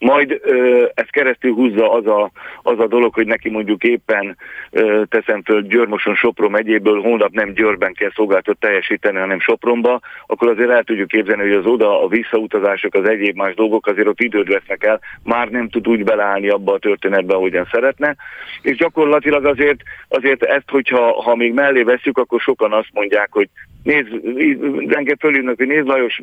majd ö, ez keresztül húzza az a, az a dolog, hogy neki mondjuk éppen ö, teszem föl Györmoson Sopron megyéből, holnap nem Győrben kell szolgáltat teljesíteni, hanem Sopronba, akkor azért el tudjuk képzelni, hogy az oda a visszautazások, az egyéb más dolgok azért ott időt vesznek el, már nem tud úgy beleállni abba a történetbe, ahogyan szeretne, és gyakorlatilag azért, azért ezt, hogyha ha még mellé veszük, akkor sokan azt mondják, hogy nézd, engem fölülnek, hogy nézd Lajos,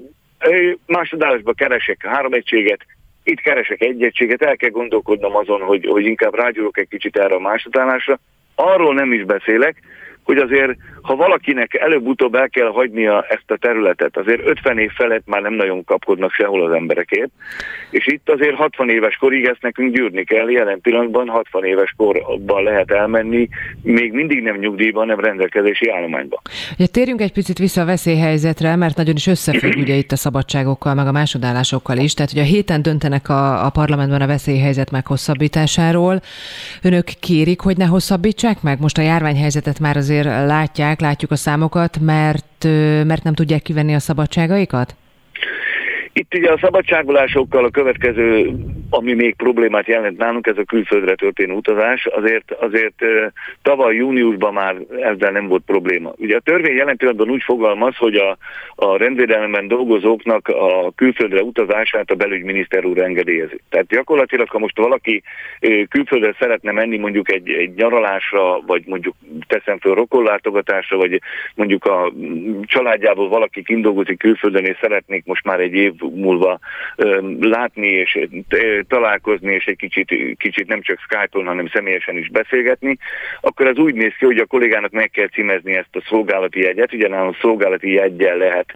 másodállásban keresek három egységet, itt keresek egy egységet, el kell gondolkodnom azon, hogy, hogy inkább rágyúrok egy kicsit erre a másodállásra. Arról nem is beszélek, hogy azért, ha valakinek előbb-utóbb el kell hagynia ezt a területet, azért 50 év felett már nem nagyon kapkodnak sehol az emberekért, és itt azért 60 éves korig ezt nekünk gyűrni kell, jelen pillanatban 60 éves korban lehet elmenni, még mindig nem nyugdíjban, nem rendelkezési állományban. Ja, térjünk egy picit vissza a veszélyhelyzetre, mert nagyon is összefügg ugye itt a szabadságokkal, meg a másodállásokkal is, tehát hogy a héten döntenek a, a parlamentben a veszélyhelyzet meghosszabbításáról. Önök kérik, hogy ne hosszabbítsák meg? Most a járványhelyzetet már azért látják, látjuk a számokat, mert, mert nem tudják kivenni a szabadságaikat? Itt ugye a szabadságolásokkal a következő, ami még problémát jelent nálunk, ez a külföldre történő utazás. Azért, azért tavaly júniusban már ezzel nem volt probléma. Ugye a törvény jelen pillanatban úgy fogalmaz, hogy a, a rendvédelemben dolgozóknak a külföldre utazását a belügyminiszter úr engedélyezi. Tehát gyakorlatilag, ha most valaki külföldre szeretne menni mondjuk egy, egy nyaralásra, vagy mondjuk teszem föl rokonlátogatásra, vagy mondjuk a családjából valaki kindolgozik külföldön, és szeretnék most már egy év múlva látni és találkozni, és egy kicsit, kicsit nem csak Skype-on, hanem személyesen is beszélgetni, akkor ez úgy néz ki, hogy a kollégának meg kell címezni ezt a szolgálati jegyet, ugye nálam szolgálati jegyel lehet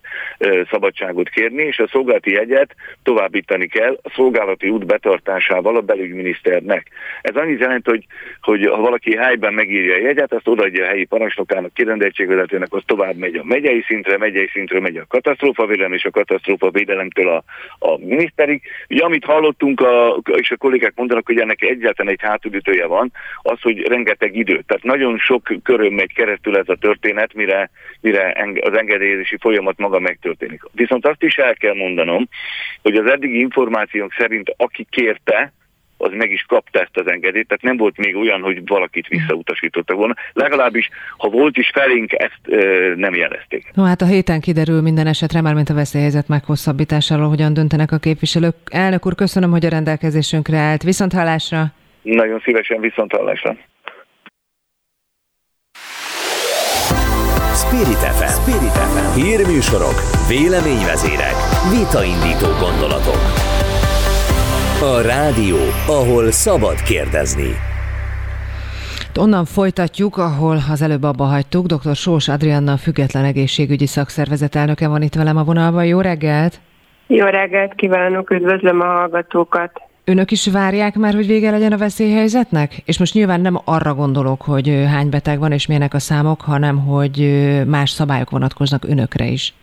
szabadságot kérni, és a szolgálati jegyet továbbítani kell a szolgálati út betartásával a belügyminiszternek. Ez annyit jelent, hogy, hogy ha valaki helyben megírja a jegyet, azt odaadja a helyi parancsnokának, kirendeltségvezetőnek, az tovább megy a megyei szintre, megyei szintről megy a katasztrófavédelem és a katasztrófavédelemtől a, a miniszterig. Ugye amit hallottunk, a, és a kollégák mondanak, hogy ennek egyáltalán egy hátulütője van, az, hogy rengeteg idő. Tehát nagyon sok köröm megy keresztül ez a történet, mire, mire az engedélyezési folyamat maga megtörténik. Viszont azt is el kell mondanom, hogy az eddigi információk szerint aki kérte, az meg is kapta ezt az engedélyt, tehát nem volt még olyan, hogy valakit visszautasítottak volna. Legalábbis, ha volt is felénk, ezt ö, nem jelezték. No hát a héten kiderül minden esetre, már mint a veszélyhelyzet meghosszabbításáról, hogyan döntenek a képviselők. Elnök úr, köszönöm, hogy a rendelkezésünkre állt. Viszont hallásra! Nagyon szívesen viszont hallásra! Spirit FM. Spirit FM. Hírműsorok, véleményvezérek, vitaindító gondolatok. A rádió, ahol szabad kérdezni. Onnan folytatjuk, ahol az előbb abba hagytuk. Dr. Sós Adrianna, független egészségügyi szakszervezet elnöke van itt velem a vonalban. Jó reggelt! Jó reggelt kívánok, üdvözlöm a hallgatókat! Önök is várják már, hogy vége legyen a veszélyhelyzetnek? És most nyilván nem arra gondolok, hogy hány beteg van és milyenek a számok, hanem hogy más szabályok vonatkoznak önökre is.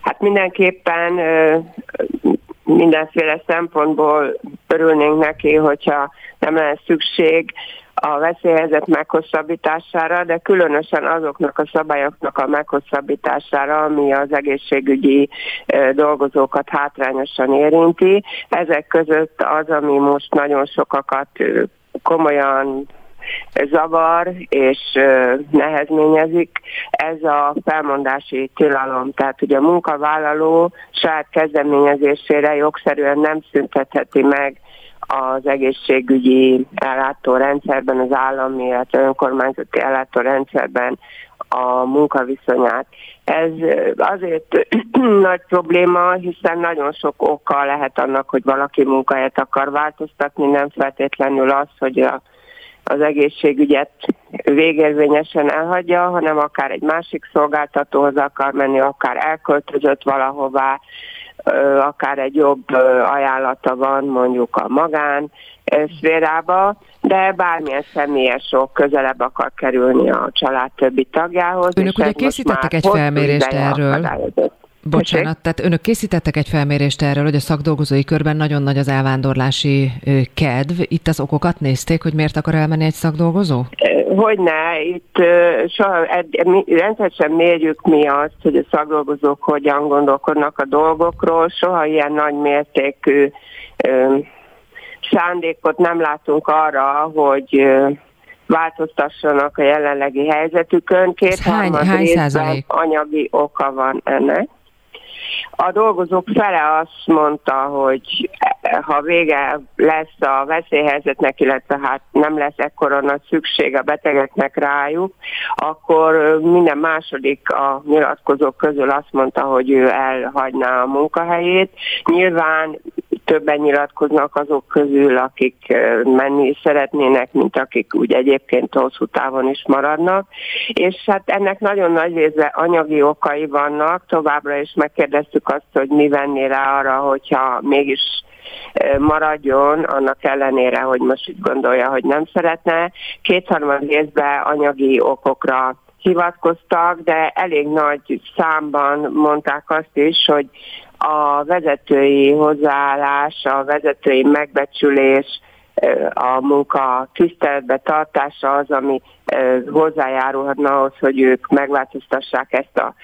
Hát mindenképpen mindenféle szempontból örülnénk neki, hogyha nem lenne szükség a veszélyhelyzet meghosszabbítására, de különösen azoknak a szabályoknak a meghosszabbítására, ami az egészségügyi dolgozókat hátrányosan érinti. Ezek között az, ami most nagyon sokakat komolyan zavar és nehezményezik, ez a felmondási tilalom. Tehát ugye a munkavállaló saját kezdeményezésére jogszerűen nem szüntetheti meg az egészségügyi ellátórendszerben, az állami, illetve önkormányzati ellátórendszerben a munkaviszonyát. Ez azért nagy probléma, hiszen nagyon sok oka lehet annak, hogy valaki munkahelyet akar változtatni, nem feltétlenül az, hogy a egészségügyet végérvényesen elhagyja, hanem akár egy másik szolgáltatóhoz akar menni, akár elköltözött valahová, akár egy jobb ajánlata van mondjuk a magán szférába, de bármilyen személyes sok közelebb akar kerülni a család többi tagjához. Önök ugye készítettek egy felmérést erről. Bocsánat, tehát önök készítettek egy felmérést erről, hogy a szakdolgozói körben nagyon nagy az elvándorlási kedv. Itt az okokat nézték, hogy miért akar elmenni egy szakdolgozó? Hogyne, itt soha rendszeresen mérjük mi azt, hogy a szakdolgozók hogyan gondolkodnak a dolgokról, soha ilyen nagy mértékű szándékot nem látunk arra, hogy változtassanak a jelenlegi helyzetükön. Két hány, hány százalék? anyagi oka van ennek. A dolgozók fele azt mondta, hogy ha vége lesz a veszélyhelyzetnek, illetve hát nem lesz ekkora nagy szükség a betegeknek rájuk, akkor minden második a nyilatkozók közül azt mondta, hogy ő elhagyná a munkahelyét. Nyilván többen nyilatkoznak azok közül, akik menni szeretnének, mint akik úgy egyébként hosszú távon is maradnak. És hát ennek nagyon nagy része anyagi okai vannak, továbbra is megkérdeztük azt, hogy mi venné rá arra, hogyha mégis maradjon, annak ellenére, hogy most úgy gondolja, hogy nem szeretne. Kétharmad részben anyagi okokra hivatkoztak, de elég nagy számban mondták azt is, hogy a vezetői hozzáállás, a vezetői megbecsülés, a munka tiszteletbe tartása az, ami hozzájárulhatna ahhoz, hogy ők megváltoztassák ezt a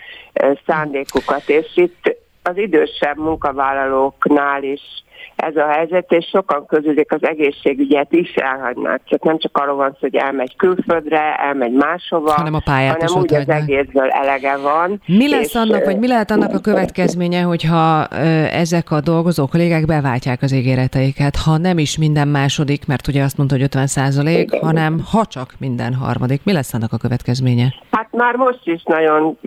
szándékukat. És itt az idősebb munkavállalóknál is ez a helyzet, és sokan közülik az egészségügyet is elhagynák. Csak nem csak arról van szó, hogy elmegy külföldre, elmegy máshova, hanem, a pályát hanem úgy az hagynák. egészből elege van. Mi lesz és, annak, vagy mi lehet annak a következménye, hogyha ezek a dolgozó kollégák beváltják az ígéreteiket, ha nem is minden második, mert ugye azt mondta, hogy 50 százalék, hanem ha csak minden harmadik. Mi lesz annak a következménye? Hát már most is nagyon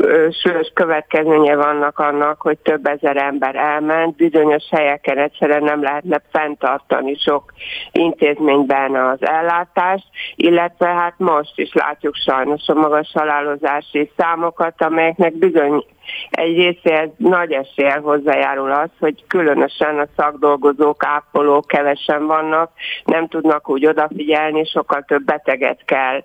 súlyos következménye vannak annak, hogy több ezer ember elment, bizonyos helyeken egyszerűen nem lehetne fenntartani sok intézményben az ellátást, illetve hát most is látjuk sajnos a magas halálozási számokat, amelyeknek bizony egy részéhez nagy eséllyel hozzájárul az, hogy különösen a szakdolgozók, ápolók kevesen vannak, nem tudnak úgy odafigyelni, sokkal több beteget kell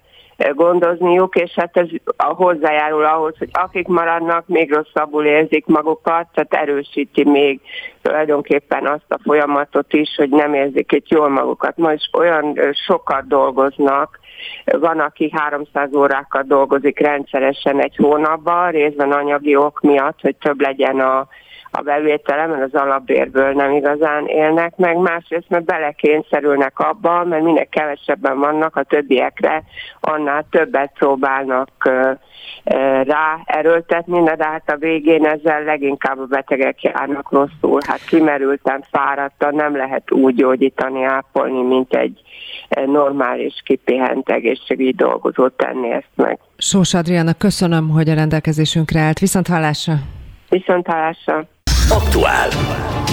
gondozniuk, és hát ez hozzájárul ahhoz, hogy akik maradnak, még rosszabbul érzik magukat, tehát erősíti még tulajdonképpen azt a folyamatot is, hogy nem érzik itt jól magukat. Ma is olyan sokat dolgoznak, van, aki 300 órákat dolgozik rendszeresen egy hónapban, részben anyagi ok miatt, hogy több legyen a a bevétele, mert az alapbérből nem igazán élnek meg, másrészt mert belekényszerülnek abba, mert minél kevesebben vannak a többiekre, annál többet próbálnak rá erőltetni, de hát a végén ezzel leginkább a betegek járnak rosszul. Hát kimerülten, fáradtan nem lehet úgy gyógyítani, ápolni, mint egy normális, kipihent egészségügyi dolgozó tenni ezt meg. Sós Adriana, köszönöm, hogy a rendelkezésünkre állt. Viszont hallásra! Viszont hallásra! Aktuál.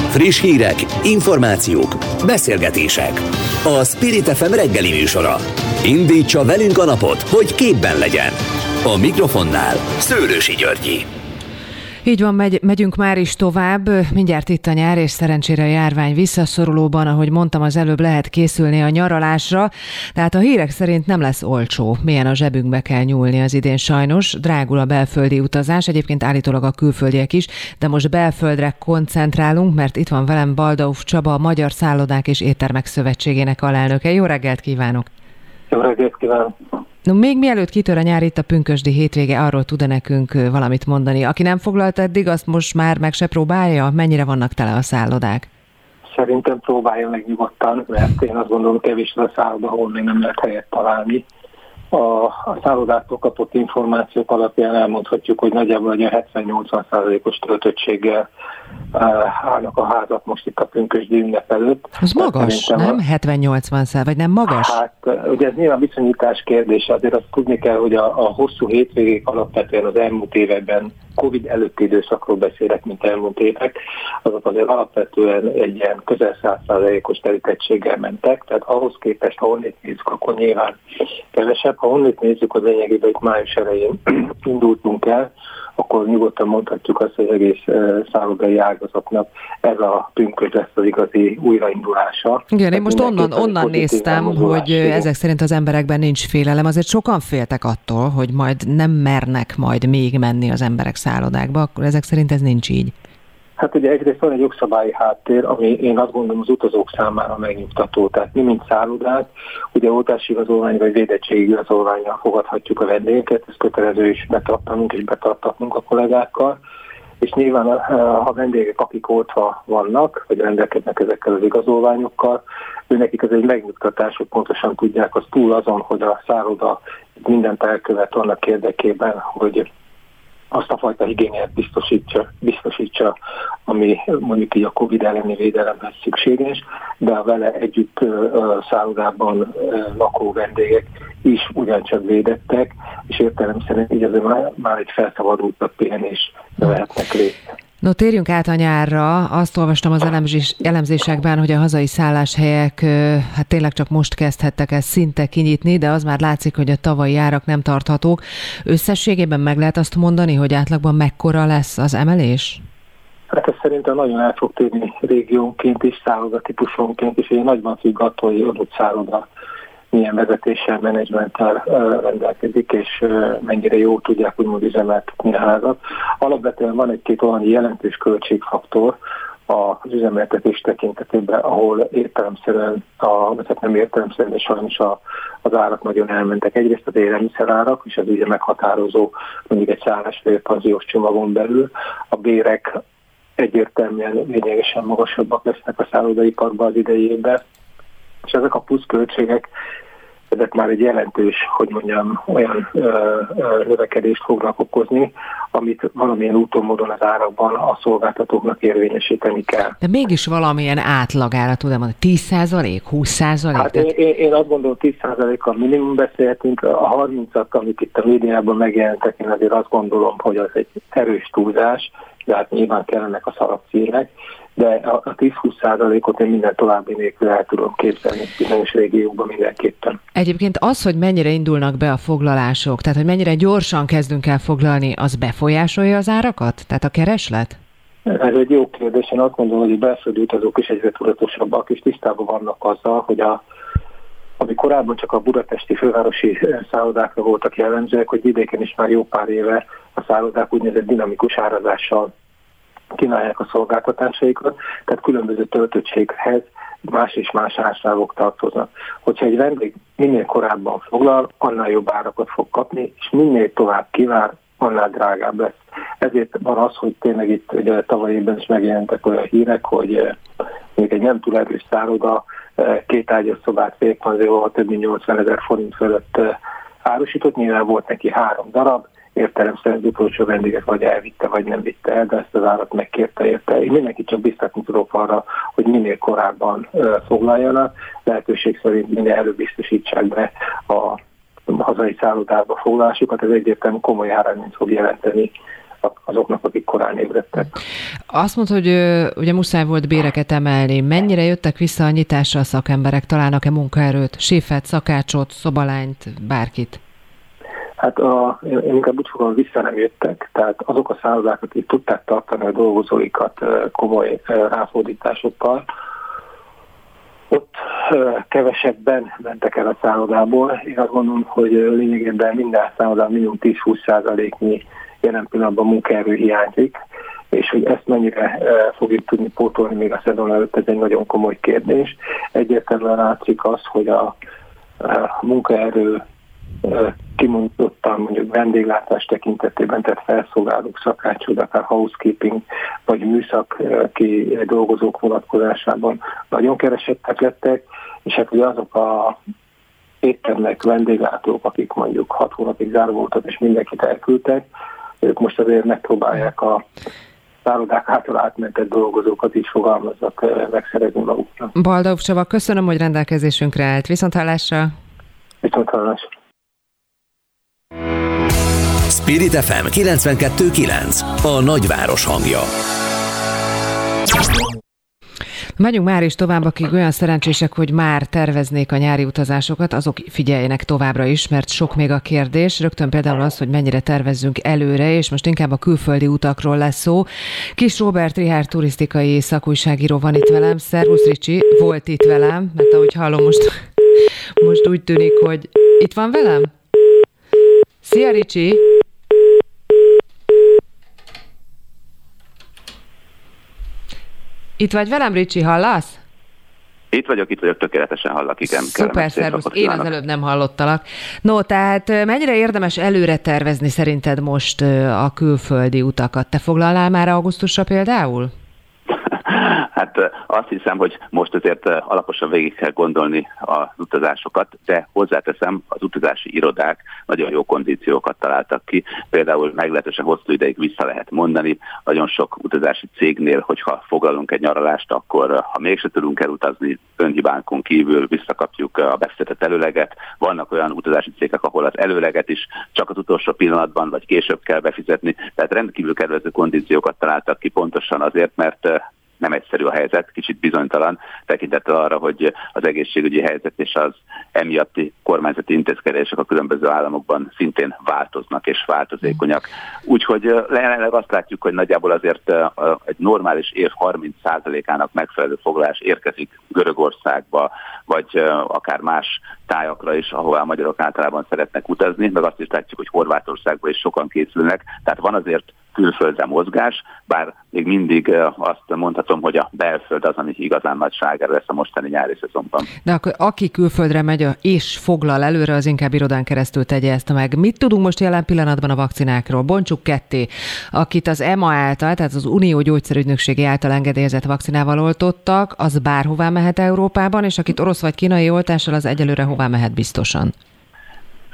Friss hírek, információk, beszélgetések. A Spirit FM reggeli műsora. Indítsa velünk a napot, hogy képben legyen. A mikrofonnál Szőrősi Györgyi. Így van, megy, megyünk már is tovább. Mindjárt itt a nyár, és szerencsére a járvány visszaszorulóban, ahogy mondtam, az előbb lehet készülni a nyaralásra. Tehát a hírek szerint nem lesz olcsó. Milyen a zsebünkbe kell nyúlni az idén sajnos. Drágul a belföldi utazás, egyébként állítólag a külföldiek is, de most belföldre koncentrálunk, mert itt van velem Baldauf Csaba, a Magyar Szállodák és Éttermek Szövetségének alelnöke. Jó reggelt kívánok! Jó reggelt kívánok! No, még mielőtt kitör a nyár itt a pünkösdi hétvége, arról tud nekünk valamit mondani. Aki nem foglalt eddig, azt most már meg se próbálja? Mennyire vannak tele a szállodák? Szerintem próbálja meg nyugodtan, mert én azt gondolom kevés a szálloda, ahol még nem lehet helyet találni. A, a szállodától kapott információk alapján elmondhatjuk, hogy nagyjából egy 70-80%-os töltöttséggel állnak a házak most itt a pünkösdi ünnep előtt. Az magas, nem? 70-80 szál, vagy nem magas? Hát ugye ez nyilván viszonyítás kérdése, azért azt tudni kell, hogy a, a hosszú hétvégék alapvetően az elmúlt években Covid előtti időszakról beszélek, mint elmúlt évek, azok azért alapvetően egy ilyen közel 100%-os terítettséggel mentek, tehát ahhoz képest, ha onnét nézzük, akkor nyilván kevesebb. Ha onnét nézzük, az lényegében hogy május elején indultunk el, akkor nyugodtan mondhatjuk azt, hogy egész szállodai ágazatnak ez a pünkös lesz az igazi újraindulása. Igen, én most onnan, onnan néztem, hogy ezek szerint az emberekben nincs félelem. Azért sokan féltek attól, hogy majd nem mernek majd még menni az emberek szállodákba, akkor ezek szerint ez nincs így. Hát ugye egyrészt van egy jogszabályi háttér, ami én azt gondolom az utazók számára megnyugtató. Tehát mi, mint szállodák, ugye oltási igazolvány vagy védettségi igazolványra fogadhatjuk a vendégeket, ezt kötelező is betartanunk és betartatnunk a kollégákkal. És nyilván, ha vendégek, akik oltva vannak, vagy rendelkeznek ezekkel az igazolványokkal, őnekik ez egy megnyugtatás, hogy pontosan tudják, az túl azon, hogy a szálloda mindent elkövet annak érdekében, hogy azt a fajta igényet biztosítsa, biztosítsa, ami mondjuk így a Covid elleni védelemhez szükséges, de a vele együtt szállodában lakó vendégek is ugyancsak védettek, és értelemszerűen így azért már, egy felszabadultabb pihenés vehetnek részt. No, térjünk át a nyárra. Azt olvastam az elemzés, elemzésekben, hogy a hazai szálláshelyek hát tényleg csak most kezdhettek ezt szinte kinyitni, de az már látszik, hogy a tavalyi árak nem tarthatók. Összességében meg lehet azt mondani, hogy átlagban mekkora lesz az emelés? Hát ez szerintem nagyon el fog térni régiónként is, szálloda típusonként is, hogy nagyban függ attól, hogy adott szálloda milyen vezetéssel, menedzsmenttel rendelkezik, és mennyire jó tudják úgymond üzemeltetni a házat. Alapvetően van egy-két olyan jelentős költségfaktor, az üzemeltetés tekintetében, ahol értelemszerűen, a, hát nem értelemszerűen, de sajnos a, az árak nagyon elmentek. Egyrészt az élelmiszerárak, és ez ugye meghatározó mondjuk egy szállás vagy panziós csomagon belül. A bérek egyértelműen lényegesen magasabbak lesznek a szállodaiparban az idei évben, és ezek a pluszköltségek ezek már egy jelentős, hogy mondjam, olyan ö, ö, növekedést fognak okozni, amit valamilyen úton, módon az árakban a szolgáltatóknak érvényesíteni kell. De mégis valamilyen átlagára tudom mondani, 10 százalék, 20 százalék? Hát tehát... én, én azt gondolom, 10% a minimum beszélhetünk, a 30-at, amik itt a médiában megjelentek, én azért azt gondolom, hogy az egy erős túlzás, de hát nyilván kellenek a szalagcímek, de a 10-20 százalékot én minden további nélkül el tudom képzelni bizonyos régiókban mindenképpen. Egyébként az, hogy mennyire indulnak be a foglalások, tehát hogy mennyire gyorsan kezdünk el foglalni, az befolyásolja az árakat? Tehát a kereslet? Ez egy jó kérdés. Én azt gondolom, hogy a belföldi utazók is egyre tudatosabbak, és tisztában vannak azzal, hogy a, ami korábban csak a budapesti fővárosi szállodákra voltak jellemzőek, hogy vidéken is már jó pár éve a szállodák úgynevezett dinamikus árazással kínálják a szolgáltatásaikat, tehát különböző töltöttséghez más és más árságok tartoznak. Hogyha egy vendég minél korábban foglal, annál jobb árakat fog kapni, és minél tovább kivár, annál drágább lesz. Ezért van az, hogy tényleg itt ugye tavaly évben is megjelentek olyan hírek, hogy eh, még egy nem túl erős szálloda eh, két ágyas szobát félpanzióval több mint 80 ezer forint fölött eh, árusított, nyilván volt neki három darab, értelemszerűen utolsó vendéget vagy elvitte, vagy nem vitte el, de ezt az árat megkérte érte. Én mindenki csak biztatni tudok arra, hogy minél korábban foglaljanak, lehetőség szerint minél előbb biztosítsák be a hazai szállodába foglalásukat, ez egyértelműen komoly árányt fog jelenteni azoknak, akik korán ébredtek. Azt mondta, hogy ugye muszáj volt béreket emelni. Mennyire jöttek vissza a nyitásra a szakemberek? Találnak-e munkaerőt? Séfet, szakácsot, szobalányt, bárkit? Hát a, én inkább úgy fogom, vissza nem jöttek, tehát azok a szállodák, akik tudták tartani a dolgozóikat komoly ráfordításokkal, ott kevesebben mentek el a szállodából. Én azt gondolom, hogy lényegében minden szállodán minimum 10-20 százaléknyi jelen pillanatban munkaerő hiányzik, és hogy ezt mennyire fogjuk tudni pótolni még a szezon előtt, ez egy nagyon komoly kérdés. Egyértelműen látszik az, hogy a munkaerő kimondottan mondjuk vendéglátás tekintetében, tehát felszolgálók, szakácsod, akár housekeeping vagy műszaki dolgozók vonatkozásában nagyon keresettek lettek, és hát ugye azok a éttermek, vendéglátók, akik mondjuk hat hónapig zárva voltak, és mindenkit elküldtek, ők most azért megpróbálják a szállodák által átmentett dolgozókat is fogalmazzak megszerezni maguknak. Baldog Csaba, köszönöm, hogy rendelkezésünkre állt. Viszont hallásra! Viszont hallásra! Spirit FM 92.9 A nagyváros hangja Megyünk már is tovább, akik olyan szerencsések, hogy már terveznék a nyári utazásokat, azok figyeljenek továbbra is, mert sok még a kérdés. Rögtön például az, hogy mennyire tervezzünk előre, és most inkább a külföldi utakról lesz szó. Kis Robert Rihár turisztikai szakújságíró van itt velem. Szervusz Ricsi, volt itt velem, mert ahogy hallom most, most úgy tűnik, hogy itt van velem? Szia Ricsi! Itt vagy velem, Ricsi, hallasz? Itt vagyok, itt vagyok, tökéletesen hallak, igen. Szuper, szervusz. Én az előbb nem hallottalak. No, tehát mennyire érdemes előre tervezni szerinted most a külföldi utakat? Te foglalnál már augusztusra például? Hát azt hiszem, hogy most azért alaposan végig kell gondolni az utazásokat, de hozzáteszem, az utazási irodák nagyon jó kondíciókat találtak ki. Például meglehetősen hosszú ideig vissza lehet mondani. Nagyon sok utazási cégnél, hogyha foglalunk egy nyaralást, akkor ha mégse tudunk elutazni, önhibánkon kívül visszakapjuk a beszedett előleget. Vannak olyan utazási cégek, ahol az előleget is csak az utolsó pillanatban vagy később kell befizetni. Tehát rendkívül kedvező kondíciókat találtak ki pontosan azért, mert nem egyszerű a helyzet, kicsit bizonytalan, tekintettel arra, hogy az egészségügyi helyzet és az emiatti kormányzati intézkedések a különböző államokban szintén változnak és változékonyak. Úgyhogy jelenleg azt látjuk, hogy nagyjából azért egy normális év 30%-ának megfelelő foglalás érkezik Görögországba, vagy akár más tájakra is, ahová a magyarok általában szeretnek utazni, meg azt is látjuk, hogy Horvátországban is sokan készülnek, tehát van azért külföldre mozgás, bár még mindig azt mondhatom, hogy a belföld az, ami igazán nagy sláger lesz a mostani nyári szezonban. De akkor aki külföldre megy és foglal előre, az inkább irodán keresztül tegye ezt meg. Mit tudunk most jelen pillanatban a vakcinákról? Bontsuk ketté. Akit az EMA által, tehát az Unió Gyógyszerügynökségi által engedélyezett vakcinával oltottak, az bárhová mehet Európában, és akit orosz vagy kínai oltással, az egyelőre hová mehet biztosan?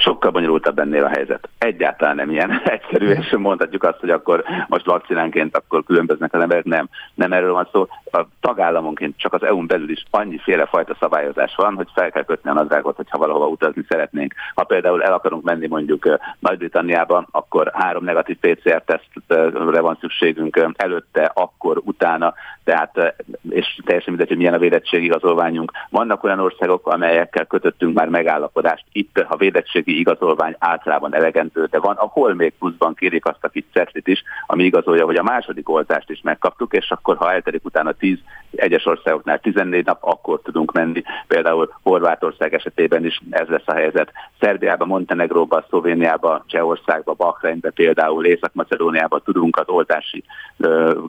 Sokkal bonyolultabb ennél a helyzet. Egyáltalán nem ilyen egyszerű, és mondhatjuk azt, hogy akkor most vakcinánként akkor különböznek az emberek. Nem, nem erről van szó. A tagállamonként csak az EU-n belül is annyiféle fajta szabályozás van, hogy fel kell kötni a nadrágot, hogyha valahova utazni szeretnénk. Ha például el akarunk menni mondjuk Nagy-Britanniába, akkor három negatív PCR-tesztre van szükségünk előtte, akkor, utána, tehát, és teljesen mindegy, hogy milyen a védettségigazolványunk. Vannak olyan országok, amelyekkel kötöttünk már megállapodást. Itt, ha védettségi orvosi igazolvány általában elegendő, de van, ahol még pluszban kérik azt a kis cetlit is, ami igazolja, hogy a második oltást is megkaptuk, és akkor ha eltelik utána 10, egyes országoknál 14 nap, akkor tudunk menni. Például Horvátország esetében is ez lesz a helyzet. Szerbiába, Montenegróba, Szlovéniába, Csehországba, Bahreinbe például, Észak-Macedóniába tudunk az oltási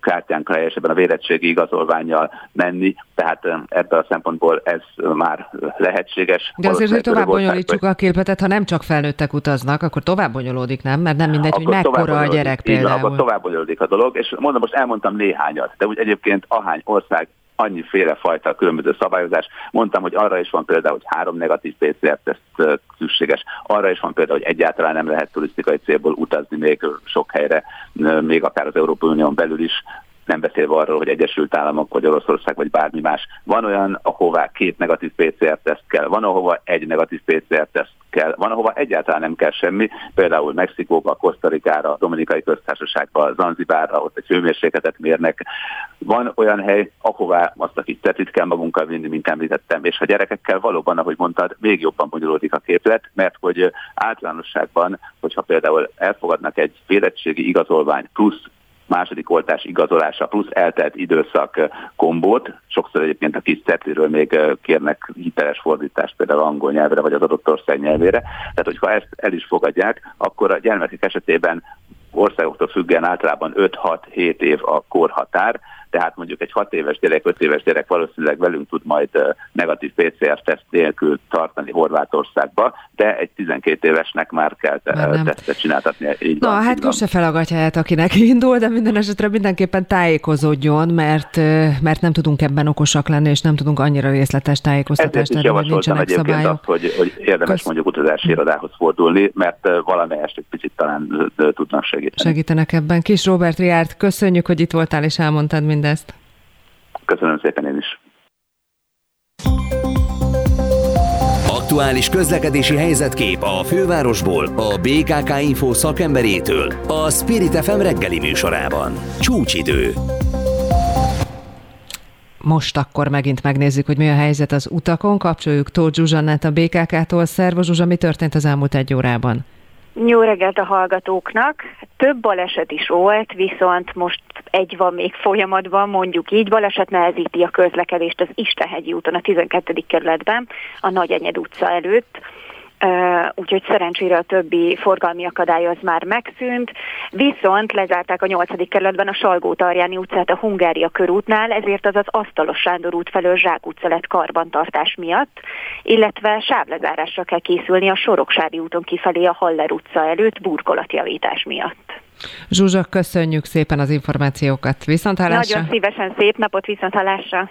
kártyánkkal helyesebben a védettségi igazolványjal menni, tehát ebből a szempontból ez már lehetséges. De azért tovább bonyolítsuk a képletet, ha nem csak felnőttek utaznak, akkor tovább bonyolódik, nem? Mert nem mindegy, akkor hogy mekkora a gyerek például. Van, akkor tovább bonyolódik a dolog, és mondom, most elmondtam néhányat, de úgy egyébként ahány ország annyiféle fajta különböző szabályozás. Mondtam, hogy arra is van például, hogy három negatív PCR-teszt szükséges. Arra is van például, hogy egyáltalán nem lehet turisztikai célból utazni még sok helyre, még akár az Európai Unión belül is nem beszélve arról, hogy Egyesült Államok, vagy Oroszország, vagy bármi más. Van olyan, ahová két negatív PCR-teszt kell, van, ahova egy negatív PCR-teszt kell, van, ahova egyáltalán nem kell semmi, például Mexikóba, Kosztarikára, Dominikai Köztársaságba, Zanzibárra, ott egy hőmérsékletet mérnek. Van olyan hely, ahová azt a kis tetit kell magunkkal vinni, mint említettem, és a gyerekekkel valóban, ahogy mondtad, még jobban bonyolódik a képlet, mert hogy általánosságban, hogyha például elfogadnak egy védettségi igazolvány plusz második oltás igazolása plusz eltelt időszak kombót. Sokszor egyébként a kis cetliről még kérnek hiteles fordítást például angol nyelvre vagy az adott ország nyelvére. Tehát, hogyha ezt el is fogadják, akkor a gyermekek esetében országoktól függően általában 5-6-7 év a korhatár, tehát mondjuk egy 6 éves gyerek, 5 éves gyerek valószínűleg velünk tud majd negatív PCR-teszt nélkül tartani Horvátországba, de egy 12 évesnek már kell te- tesztet csináltatni. Így Na, van, hát most se felagatja el, akinek indul, de minden esetre mindenképpen tájékozódjon, mert, mert nem tudunk ebben okosak lenni, és nem tudunk annyira részletes tájékoztatást adni, hogy nincsenek szabályok. Azt, hogy, hogy érdemes Kösz... mondjuk utazási irodához fordulni, mert valamelyest egy picit talán tudnak segíteni. Segítenek ebben. Kis Robert Riárt, köszönjük, hogy itt voltál és elmondtad mind mindezt. Köszönöm szépen én is. Aktuális közlekedési helyzetkép a fővárosból, a BKK Info szakemberétől, a Spirit FM reggeli műsorában. Csúcsidő. Most akkor megint megnézzük, hogy mi a helyzet az utakon. Kapcsoljuk Tóth Zsuzsannát a BKK-tól. Szervo Zsuzsa, mi történt az elmúlt egy órában? Jó reggelt a hallgatóknak. Több baleset is volt, viszont most egy van még folyamatban, mondjuk így. Baleset nehezíti a közlekedést az Istenhegyi úton, a 12. kerületben, a Nagyenyed utca előtt úgyhogy szerencsére a többi forgalmi akadály az már megszűnt, viszont lezárták a 8. kerületben a salgó tarjáni utcát a Hungária körútnál, ezért az az Asztalos Sándor út felől Zsák utca lett karbantartás miatt, illetve sávlezárásra kell készülni a Soroksári úton kifelé a Haller utca előtt burkolatjavítás miatt. Zsuzsa, köszönjük szépen az információkat. Viszont hallásra. Nagyon szívesen szép napot, viszont hallásra.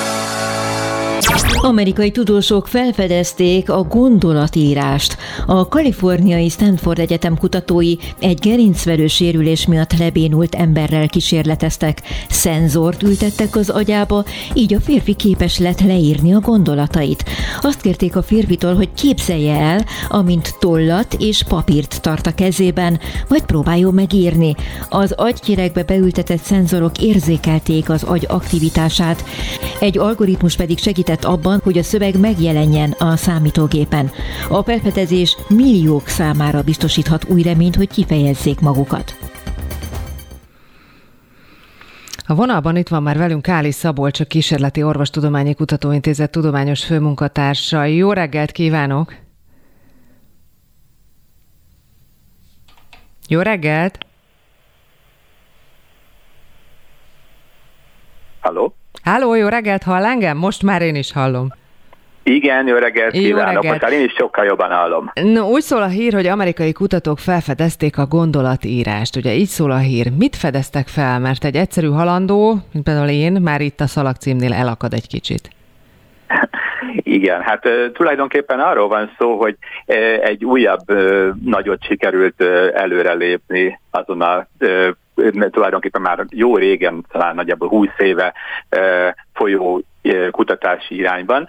Amerikai tudósok felfedezték a gondolatírást. A kaliforniai Stanford Egyetem kutatói egy gerincverő sérülés miatt lebénult emberrel kísérleteztek. Szenzort ültettek az agyába, így a férfi képes lett leírni a gondolatait. Azt kérték a férfitől, hogy képzelje el, amint tollat és papírt tart a kezében, majd próbáljon megírni. Az agykirekbe beültetett szenzorok érzékelték az agy aktivitását. Egy algoritmus pedig segített abban, abban, hogy a szöveg megjelenjen a számítógépen. A felfedezés milliók számára biztosíthat új reményt, hogy kifejezzék magukat. A vonalban itt van már velünk Káli Szabolcs, a Kísérleti Orvostudományi Kutatóintézet tudományos főmunkatársa. Jó reggelt kívánok! Jó reggelt! Halló? Halló, jó reggelt, hall engem? Most már én is hallom. Igen, jó reggelt jó kívánok, reggelt. most én is sokkal jobban hallom. No, úgy szól a hír, hogy amerikai kutatók felfedezték a gondolatírást. Ugye így szól a hír. Mit fedeztek fel? Mert egy egyszerű halandó, mint például én, már itt a szalagcímnél elakad egy kicsit. Igen, hát tulajdonképpen arról van szó, hogy egy újabb nagyot sikerült előrelépni azon a tulajdonképpen már jó régen, talán nagyjából 20 éve folyó kutatási irányban,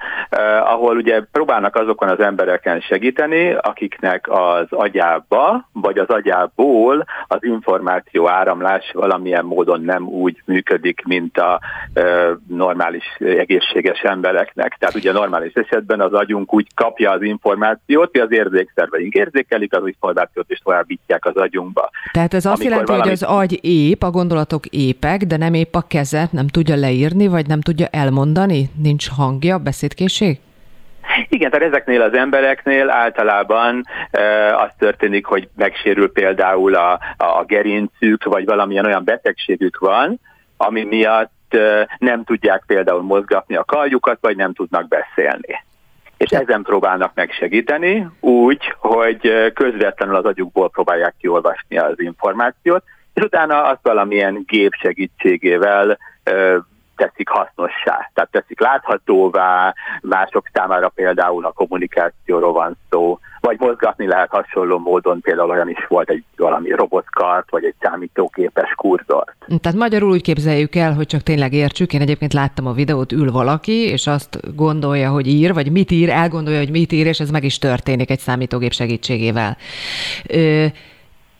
ahol ugye próbálnak azokon az embereken segíteni, akiknek az agyába, vagy az agyából az információ áramlás valamilyen módon nem úgy működik, mint a normális, egészséges embereknek. Tehát ugye normális esetben az agyunk úgy kapja az információt, hogy az érzékszerveink érzékelik az információt, és továbbítják az agyunkba. Tehát ez azt Amikor jelenti, valami... hogy az agy ép, a gondolatok épek, de nem épp a keze, nem tudja leírni, vagy nem tudja elmondani, mondani? Nincs hangja, beszédkészség? Igen, tehát ezeknél az embereknél általában e, az történik, hogy megsérül például a, a gerincük, vagy valamilyen olyan betegségük van, ami miatt e, nem tudják például mozgatni a karjukat, vagy nem tudnak beszélni. És ezen próbálnak megsegíteni úgy, hogy közvetlenül az agyukból próbálják kiolvasni az információt, és utána azt valamilyen gép segítségével teszik hasznossá, tehát teszik láthatóvá, mások számára például a kommunikációról van szó, vagy mozgatni lehet hasonló módon, például olyan is volt egy valami robotkart, vagy egy számítógépes kurzort. Tehát magyarul úgy képzeljük el, hogy csak tényleg értsük. Én egyébként láttam a videót, ül valaki, és azt gondolja, hogy ír, vagy mit ír, elgondolja, hogy mit ír, és ez meg is történik egy számítógép segítségével. Ö,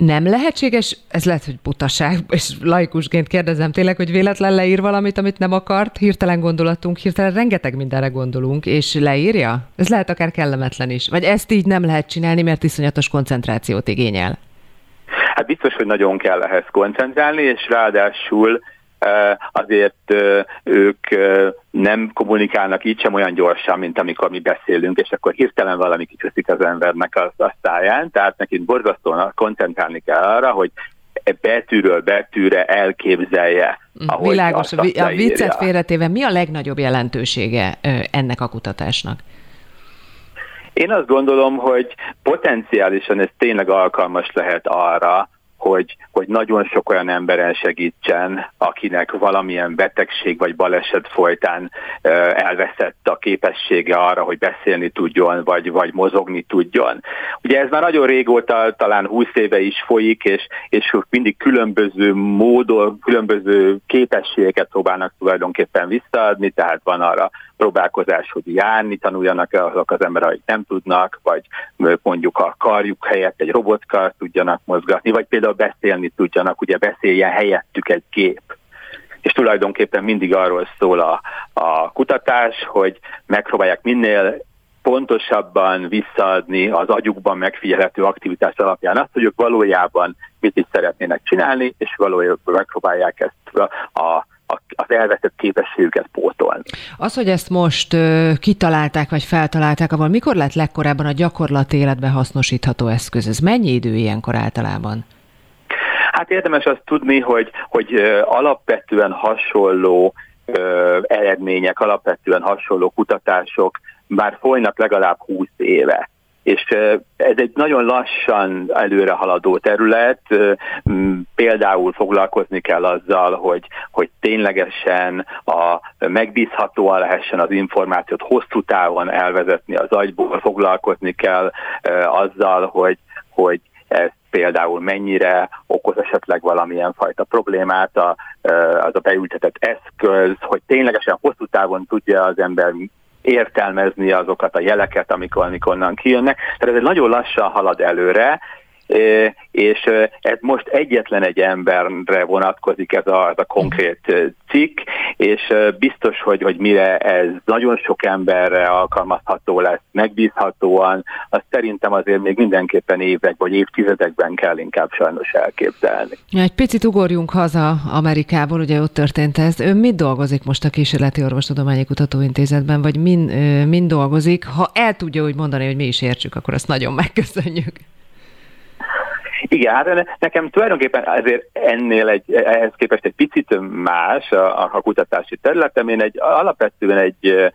nem lehetséges, ez lehet, hogy butaság, és laikusként kérdezem tényleg, hogy véletlen leír valamit, amit nem akart, hirtelen gondolatunk, hirtelen rengeteg mindenre gondolunk, és leírja? Ez lehet akár kellemetlen is. Vagy ezt így nem lehet csinálni, mert iszonyatos koncentrációt igényel. Hát biztos, hogy nagyon kell ehhez koncentrálni, és ráadásul azért ők nem kommunikálnak így sem olyan gyorsan, mint amikor mi beszélünk, és akkor hirtelen valami kicsúszik az embernek az, a száján, tehát nekünk borzasztóan koncentrálni kell arra, hogy betűről betűre elképzelje. Ahogy Világos, a viccet félretéve mi a legnagyobb jelentősége ennek a kutatásnak? Én azt gondolom, hogy potenciálisan ez tényleg alkalmas lehet arra, hogy, hogy nagyon sok olyan emberen segítsen, akinek valamilyen betegség vagy baleset folytán elveszett a képessége arra, hogy beszélni tudjon, vagy, vagy mozogni tudjon. Ugye ez már nagyon régóta, talán 20 éve is folyik, és, és mindig különböző módon, különböző képességeket próbálnak tulajdonképpen visszaadni, tehát van arra próbálkozás, hogy járni tanuljanak -e azok az emberek, akik nem tudnak, vagy mondjuk a karjuk helyett egy robotkar tudjanak mozgatni, vagy például beszélni tudjanak, ugye beszéljen helyettük egy gép. És tulajdonképpen mindig arról szól a, a kutatás, hogy megpróbálják minél pontosabban visszaadni az agyukban megfigyelhető aktivitás alapján azt, hogy ők valójában mit is szeretnének csinálni, és valójában megpróbálják ezt a az elveszett képességüket pótolni. Az, hogy ezt most ö, kitalálták, vagy feltalálták, avval mikor lett legkorábban a gyakorlati életben hasznosítható eszköz? Ez mennyi idő ilyenkor általában? Hát érdemes azt tudni, hogy, hogy alapvetően hasonló ö, eredmények, alapvetően hasonló kutatások már folynak legalább 20 éve és ez egy nagyon lassan előre haladó terület, például foglalkozni kell azzal, hogy, hogy ténylegesen a megbízhatóan lehessen az információt hosszú távon elvezetni az agyból, foglalkozni kell azzal, hogy, hogy ez például mennyire okoz esetleg valamilyen fajta problémát a, az a beültetett eszköz, hogy ténylegesen hosszú távon tudja az ember értelmezni azokat a jeleket, amikor, amikor onnan kijönnek. Tehát ez egy nagyon lassan halad előre, és ez most egyetlen egy emberre vonatkozik ez a, ez a konkrét cikk, és biztos, hogy, hogy mire ez nagyon sok emberre alkalmazható lesz, megbízhatóan, azt szerintem azért még mindenképpen évek vagy évtizedekben kell inkább sajnos elképzelni. Ja, egy picit ugorjunk haza Amerikából, ugye ott történt ez. Ön mit dolgozik most a Kísérleti Orvostudományi Kutatóintézetben, vagy min, min dolgozik? Ha el tudja úgy mondani, hogy mi is értsük, akkor azt nagyon megköszönjük. Igen, hát nekem tulajdonképpen ezért ennél egy, ehhez képest egy picit más a, a kutatási területem. Én egy alapvetően egy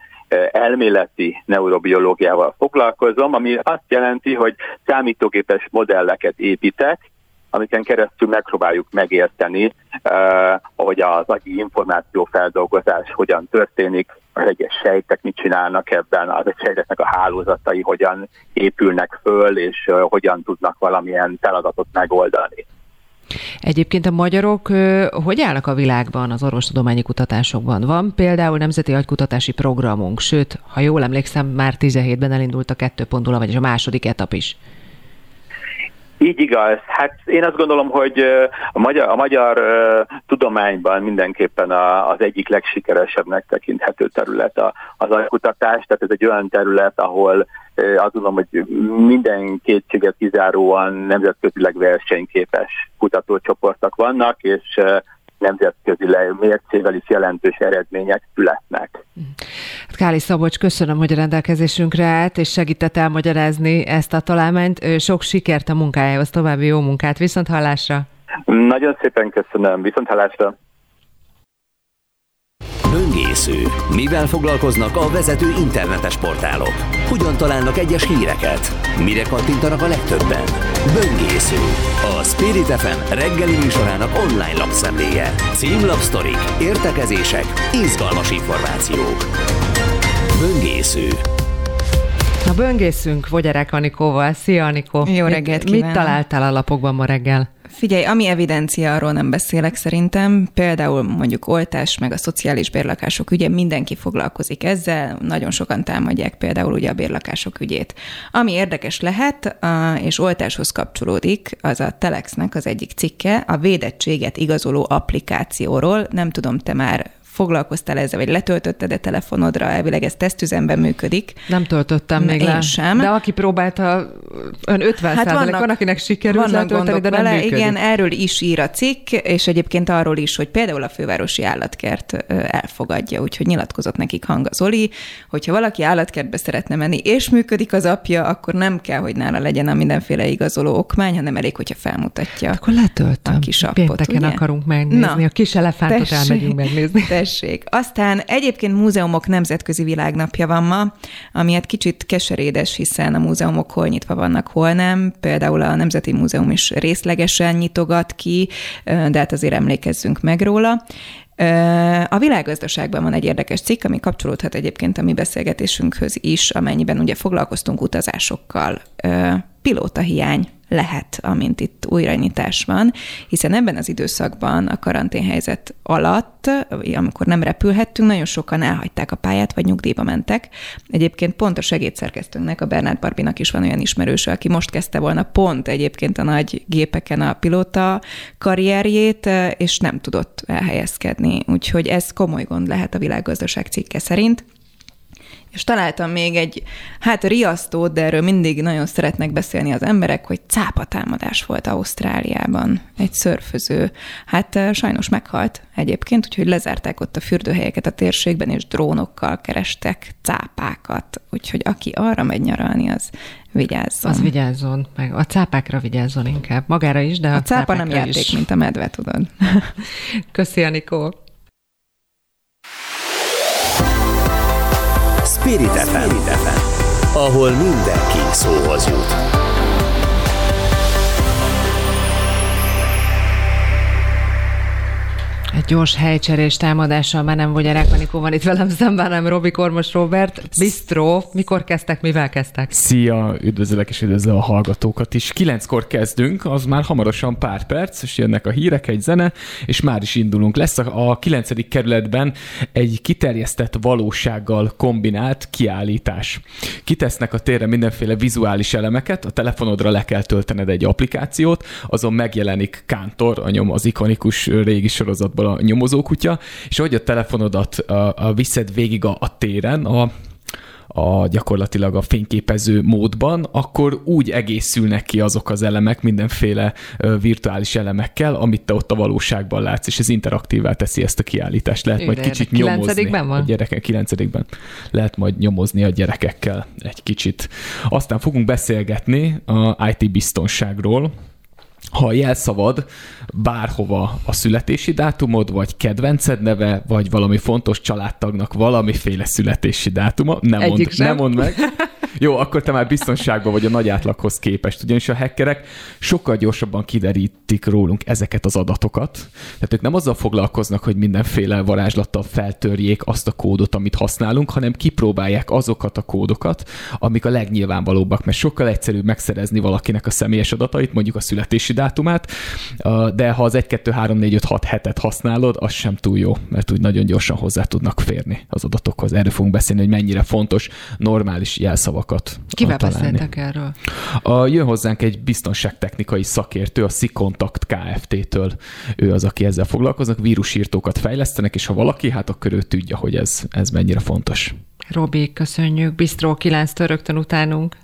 elméleti neurobiológiával foglalkozom, ami azt jelenti, hogy számítógépes modelleket építek, amiken keresztül megpróbáljuk megérteni, uh, hogy az agyi információfeldolgozás hogyan történik, az egyes sejtek mit csinálnak ebben, az egy sejteknek a hálózatai hogyan épülnek föl, és hogyan tudnak valamilyen feladatot megoldani. Egyébként a magyarok hogy állnak a világban az orvostudományi kutatásokban? Van például Nemzeti Agykutatási Programunk, sőt, ha jól emlékszem, már 17-ben elindult a 2.0, vagyis a második etap is. Így igaz. Hát én azt gondolom, hogy a magyar, a magyar tudományban mindenképpen az egyik legsikeresebbnek tekinthető terület az alkutatás, tehát ez egy olyan terület, ahol azt gondolom, hogy minden kétséget kizáróan nemzetközileg versenyképes kutatócsoportok vannak, és nemzetközileg mércével is jelentős eredmények születnek. Hát Káli Szabocs, köszönöm, hogy a rendelkezésünkre állt, és segített elmagyarázni ezt a találmányt. Sok sikert a munkájához, további jó munkát, viszont hallásra! Nagyon szépen köszönöm, viszont hallásra! Böngésző. Mivel foglalkoznak a vezető internetes portálok? Hogyan találnak egyes híreket? Mire kattintanak a legtöbben? Böngésző. A Spirit FM reggeli műsorának online lapszemléje. Címlapsztorik, értekezések, izgalmas információk. Böngésző. Na böngészünk Vogyarák Anikóval. Szia Anikó! Jó reggelt Mit, mit találtál a lapokban ma reggel? Figyelj, ami evidencia, arról nem beszélek szerintem. Például mondjuk oltás, meg a szociális bérlakások ügye, mindenki foglalkozik ezzel, nagyon sokan támadják például ugye a bérlakások ügyét. Ami érdekes lehet, és oltáshoz kapcsolódik, az a Telexnek az egyik cikke, a védettséget igazoló applikációról. Nem tudom, te már foglalkoztál ezzel, vagy letöltötted a telefonodra, elvileg ez tesztüzemben működik. Nem töltöttem még le. sem. De aki próbálta, ön 50 hát vannak, van, akinek sikerült letölteni, de nem vele. működik. Igen, erről is ír a cikk, és egyébként arról is, hogy például a fővárosi állatkert elfogadja, úgyhogy nyilatkozott nekik Hanga Zoli, hogyha valaki állatkertbe szeretne menni, és működik az apja, akkor nem kell, hogy nála legyen a mindenféle igazoló okmány, hanem elég, hogyha felmutatja. Akkor letöltöm. A kis appot, Pénteken ugye? akarunk megnézni, Na, a kis elefántot tessék, elmegyünk megnézni. Tessék tessék. Aztán egyébként múzeumok nemzetközi világnapja van ma, ami hát kicsit keserédes, hiszen a múzeumok hol nyitva vannak, hol nem. Például a Nemzeti Múzeum is részlegesen nyitogat ki, de hát azért emlékezzünk meg róla. A világgazdaságban van egy érdekes cikk, ami kapcsolódhat egyébként a mi beszélgetésünkhöz is, amennyiben ugye foglalkoztunk utazásokkal. Pilóta hiány lehet, amint itt újranyitás van, hiszen ebben az időszakban a karanténhelyzet alatt, amikor nem repülhettünk, nagyon sokan elhagyták a pályát, vagy nyugdíjba mentek. Egyébként pont a segédszerkesztőnknek, a Bernát Barbinak is van olyan ismerős, aki most kezdte volna pont egyébként a nagy gépeken a pilóta karrierjét, és nem tudott elhelyezkedni. Úgyhogy ez komoly gond lehet a világgazdaság cikke szerint és találtam még egy, hát riasztót, de erről mindig nagyon szeretnek beszélni az emberek, hogy cápatámadás volt Ausztráliában. Egy szörföző. Hát sajnos meghalt egyébként, úgyhogy lezárták ott a fürdőhelyeket a térségben, és drónokkal kerestek cápákat. Úgyhogy aki arra megy nyaralni, az vigyázzon. Az vigyázzon, meg a cápákra vigyázzon inkább. Magára is, de a, a cápa nem játék, is. mint a medve, tudod. Köszi, Anikó. Spirit FM, ahol mindenki szóhoz jut. Egy gyors helycserés támadással már nem vagy Manikó van itt velem szemben, hanem Robi Kormos Robert. Bistro, mikor kezdtek, mivel kezdtek? Szia, üdvözlök és üdvözlöm a hallgatókat is. Kilenckor kezdünk, az már hamarosan pár perc, és jönnek a hírek, egy zene, és már is indulunk. Lesz a, 9. kerületben egy kiterjesztett valósággal kombinált kiállítás. Kitesznek a térre mindenféle vizuális elemeket, a telefonodra le kell töltened egy applikációt, azon megjelenik Kántor, a nyom, az ikonikus régi sorozatból a nyomozókutya, és hogy a telefonodat a, a viszed végig a, a téren, a a gyakorlatilag a fényképező módban, akkor úgy egészülnek ki azok az elemek mindenféle virtuális elemekkel, amit te ott a valóságban látsz, és ez interaktívá teszi ezt a kiállítást. Lehet majd kicsit nyomozni. Van? A gyerekek kilencedikben. Lehet majd nyomozni a gyerekekkel egy kicsit. Aztán fogunk beszélgetni a IT biztonságról, ha a jelszavad bárhova a születési dátumod, vagy kedvenced neve, vagy valami fontos családtagnak valamiféle születési dátuma, nem mond, nem mond meg. Jó, akkor te már biztonságban vagy a nagy átlaghoz képest, ugyanis a hackerek sokkal gyorsabban kiderítik rólunk ezeket az adatokat. Tehát ők nem azzal foglalkoznak, hogy mindenféle varázslattal feltörjék azt a kódot, amit használunk, hanem kipróbálják azokat a kódokat, amik a legnyilvánvalóbbak, mert sokkal egyszerűbb megszerezni valakinek a személyes adatait, mondjuk a születési dátumát, de ha az 1, 2, 3, 4, 5, 6 hetet használod, az sem túl jó, mert úgy nagyon gyorsan hozzá tudnak férni az adatokhoz. Erről fogunk beszélni, hogy mennyire fontos normális jelszavak dolgokat Kivel találni. beszéltek erről? A, jön hozzánk egy biztonságtechnikai szakértő, a Sikontakt Kft-től. Ő az, aki ezzel foglalkoznak, vírusírtókat fejlesztenek, és ha valaki, hát akkor ő tudja, hogy ez, ez mennyire fontos. Robi, köszönjük. Bistró 9 rögtön utánunk.